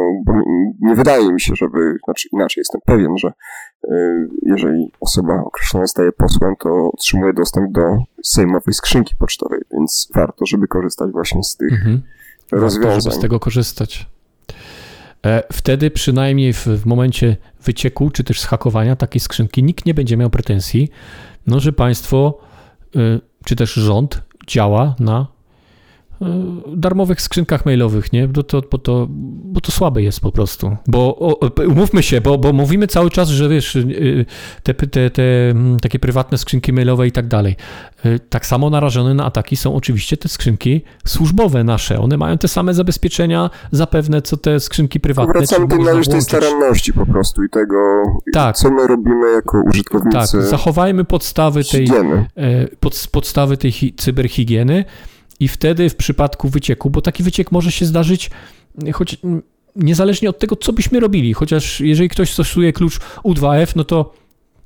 nie wydaje mi się, żeby, znaczy inaczej jestem pewien, że e, jeżeli osoba określona staje posłem, to otrzymuje dostęp do sejmowej skrzynki pocztowej, więc warto, żeby korzystać właśnie z tych mhm. Rozwiązań. Warto, żeby z tego korzystać. E, wtedy przynajmniej w, w momencie wycieku czy też schakowania takiej skrzynki nikt nie będzie miał pretensji, no, że państwo e, czy też rząd działa na darmowych skrzynkach mailowych, nie? Bo to, bo to, bo to słabe jest po prostu. Bo umówmy się, bo, bo mówimy cały czas, że wiesz, y, te, te, te takie prywatne skrzynki mailowe i tak dalej. E, tak samo narażone na ataki są oczywiście te skrzynki służbowe nasze. One mają te same zabezpieczenia zapewne, co te skrzynki prywatne. Wracamy do należytej staranności po prostu i tego, tak. co my robimy jako użytkownicy. Tak, zachowajmy podstawy tej, e, pod, podstawy tej cyberhigieny. I wtedy w przypadku wycieku, bo taki wyciek może się zdarzyć, choć niezależnie od tego, co byśmy robili, chociaż jeżeli ktoś stosuje klucz U2F, no to,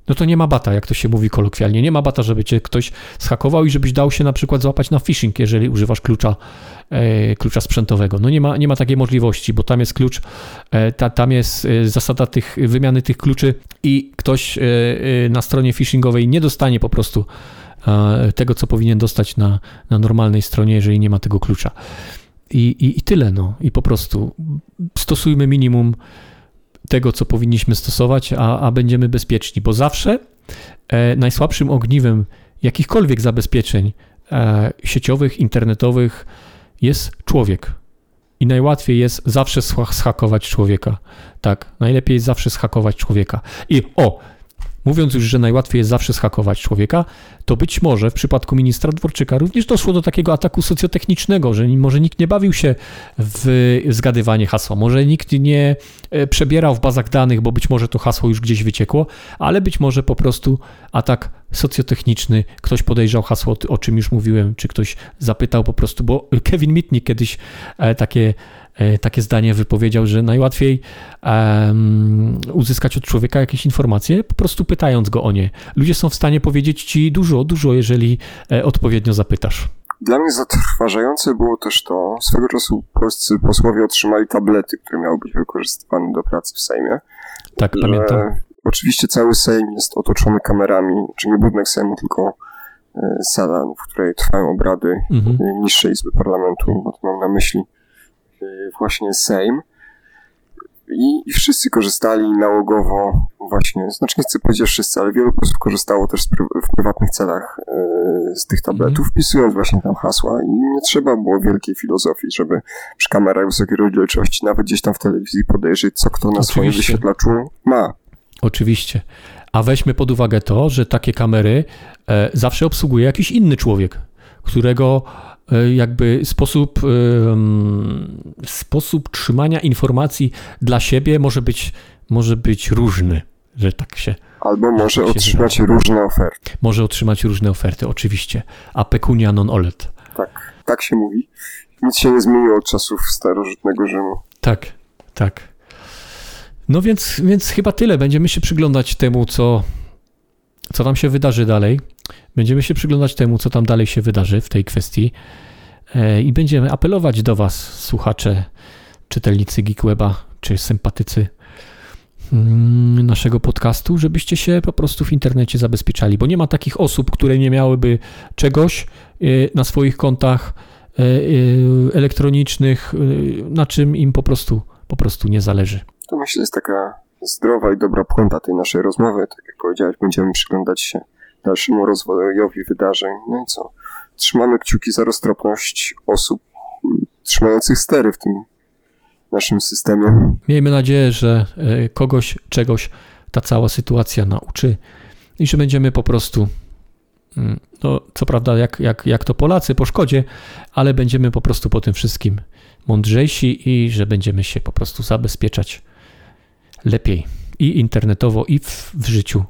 no to nie ma bata, jak to się mówi kolokwialnie. Nie ma bata, żeby cię ktoś schakował i żebyś dał się na przykład złapać na phishing, jeżeli używasz klucza, e, klucza sprzętowego. No nie ma, nie ma takiej możliwości, bo tam jest klucz, e, ta, tam jest e, zasada tych, wymiany tych kluczy i ktoś e, e, na stronie phishingowej nie dostanie po prostu tego, co powinien dostać na, na normalnej stronie, jeżeli nie ma tego klucza. I, i, I tyle, no. I po prostu stosujmy minimum tego, co powinniśmy stosować, a, a będziemy bezpieczni, bo zawsze e, najsłabszym ogniwem jakichkolwiek zabezpieczeń e, sieciowych, internetowych jest człowiek. I najłatwiej jest zawsze schakować człowieka. Tak, najlepiej jest zawsze schakować człowieka. I o, Mówiąc już, że najłatwiej jest zawsze schakować człowieka, to być może w przypadku ministra Dworczyka również doszło do takiego ataku socjotechnicznego, że może nikt nie bawił się w zgadywanie hasła, może nikt nie e, przebierał w bazach danych, bo być może to hasło już gdzieś wyciekło, ale być może po prostu atak socjotechniczny, ktoś podejrzał hasło, o czym już mówiłem, czy ktoś zapytał po prostu, bo Kevin Mitnick kiedyś e, takie takie zdanie wypowiedział, że najłatwiej um, uzyskać od człowieka jakieś informacje, po prostu pytając go o nie. Ludzie są w stanie powiedzieć ci dużo, dużo, jeżeli e, odpowiednio zapytasz. Dla mnie zatrważające było też to, swego czasu polscy posłowie otrzymali tablety, które miały być wykorzystywane do pracy w Sejmie. Tak, pamiętam. Oczywiście cały Sejm jest otoczony kamerami, czy nie budynek Sejmu, tylko e, sala, w której trwają obrady mhm. niższej izby parlamentu, bo to mam na myśli właśnie Sejm. I, I, wszyscy korzystali nałogowo właśnie, znaczy nie chcę powiedzieć wszyscy, ale wielu posłów korzystało też pry- w prywatnych celach yy, z tych tabletów, mm. wpisując właśnie tam hasła i nie trzeba było wielkiej filozofii, żeby przy kamerach wysokiej rozdzielczości nawet gdzieś tam w telewizji podejrzeć, co kto na Oczywiście. swoim wyświetlaczu ma. Oczywiście. A weźmy pod uwagę to, że takie kamery e, zawsze obsługuje jakiś inny człowiek, którego jakby sposób, e, sposób trzymania informacji dla siebie może być, może być różny, że tak się. Albo może tak otrzymać różne oferty. Może otrzymać różne oferty, oczywiście. A pecunia non olet. Tak, tak się mówi. Nic się nie zmieniło od czasów starożytnego Rzymu. Tak, tak. No więc, więc chyba tyle. Będziemy się przyglądać temu, co, co tam się wydarzy dalej. Będziemy się przyglądać temu, co tam dalej się wydarzy w tej kwestii. E, I będziemy apelować do Was, słuchacze, czytelnicy Geekweba, czy sympatycy mm, naszego podcastu, żebyście się po prostu w internecie zabezpieczali, bo nie ma takich osób, które nie miałyby czegoś e, na swoich kontach e, elektronicznych, na czym im po prostu, po prostu nie zależy to myślę jest taka zdrowa i dobra puenta tej naszej rozmowy. Tak jak powiedziałeś, będziemy przyglądać się dalszemu rozwojowi wydarzeń. No i co? Trzymamy kciuki za roztropność osób trzymających stery w tym naszym systemie. Miejmy nadzieję, że e, kogoś, czegoś ta cała sytuacja nauczy i że będziemy po prostu, mm, no co prawda jak, jak, jak to Polacy po szkodzie, ale będziemy po prostu po tym wszystkim mądrzejsi i że będziemy się po prostu zabezpieczać lepiej i internetowo, i w, w życiu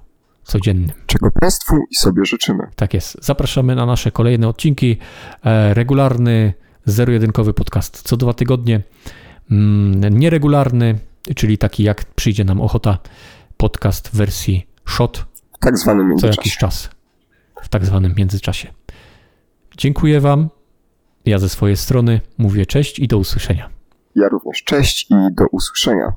codziennym. Czego Państwu i sobie życzymy. Tak jest. Zapraszamy na nasze kolejne odcinki. E, regularny, zero-jedynkowy podcast co dwa tygodnie. Mm, nieregularny, czyli taki jak przyjdzie nam ochota, podcast w wersji shot. W tak zwanym międzyczasie. Co jakiś czas. W tak zwanym międzyczasie. Dziękuję Wam. Ja ze swojej strony mówię cześć i do usłyszenia. Ja również cześć i do usłyszenia.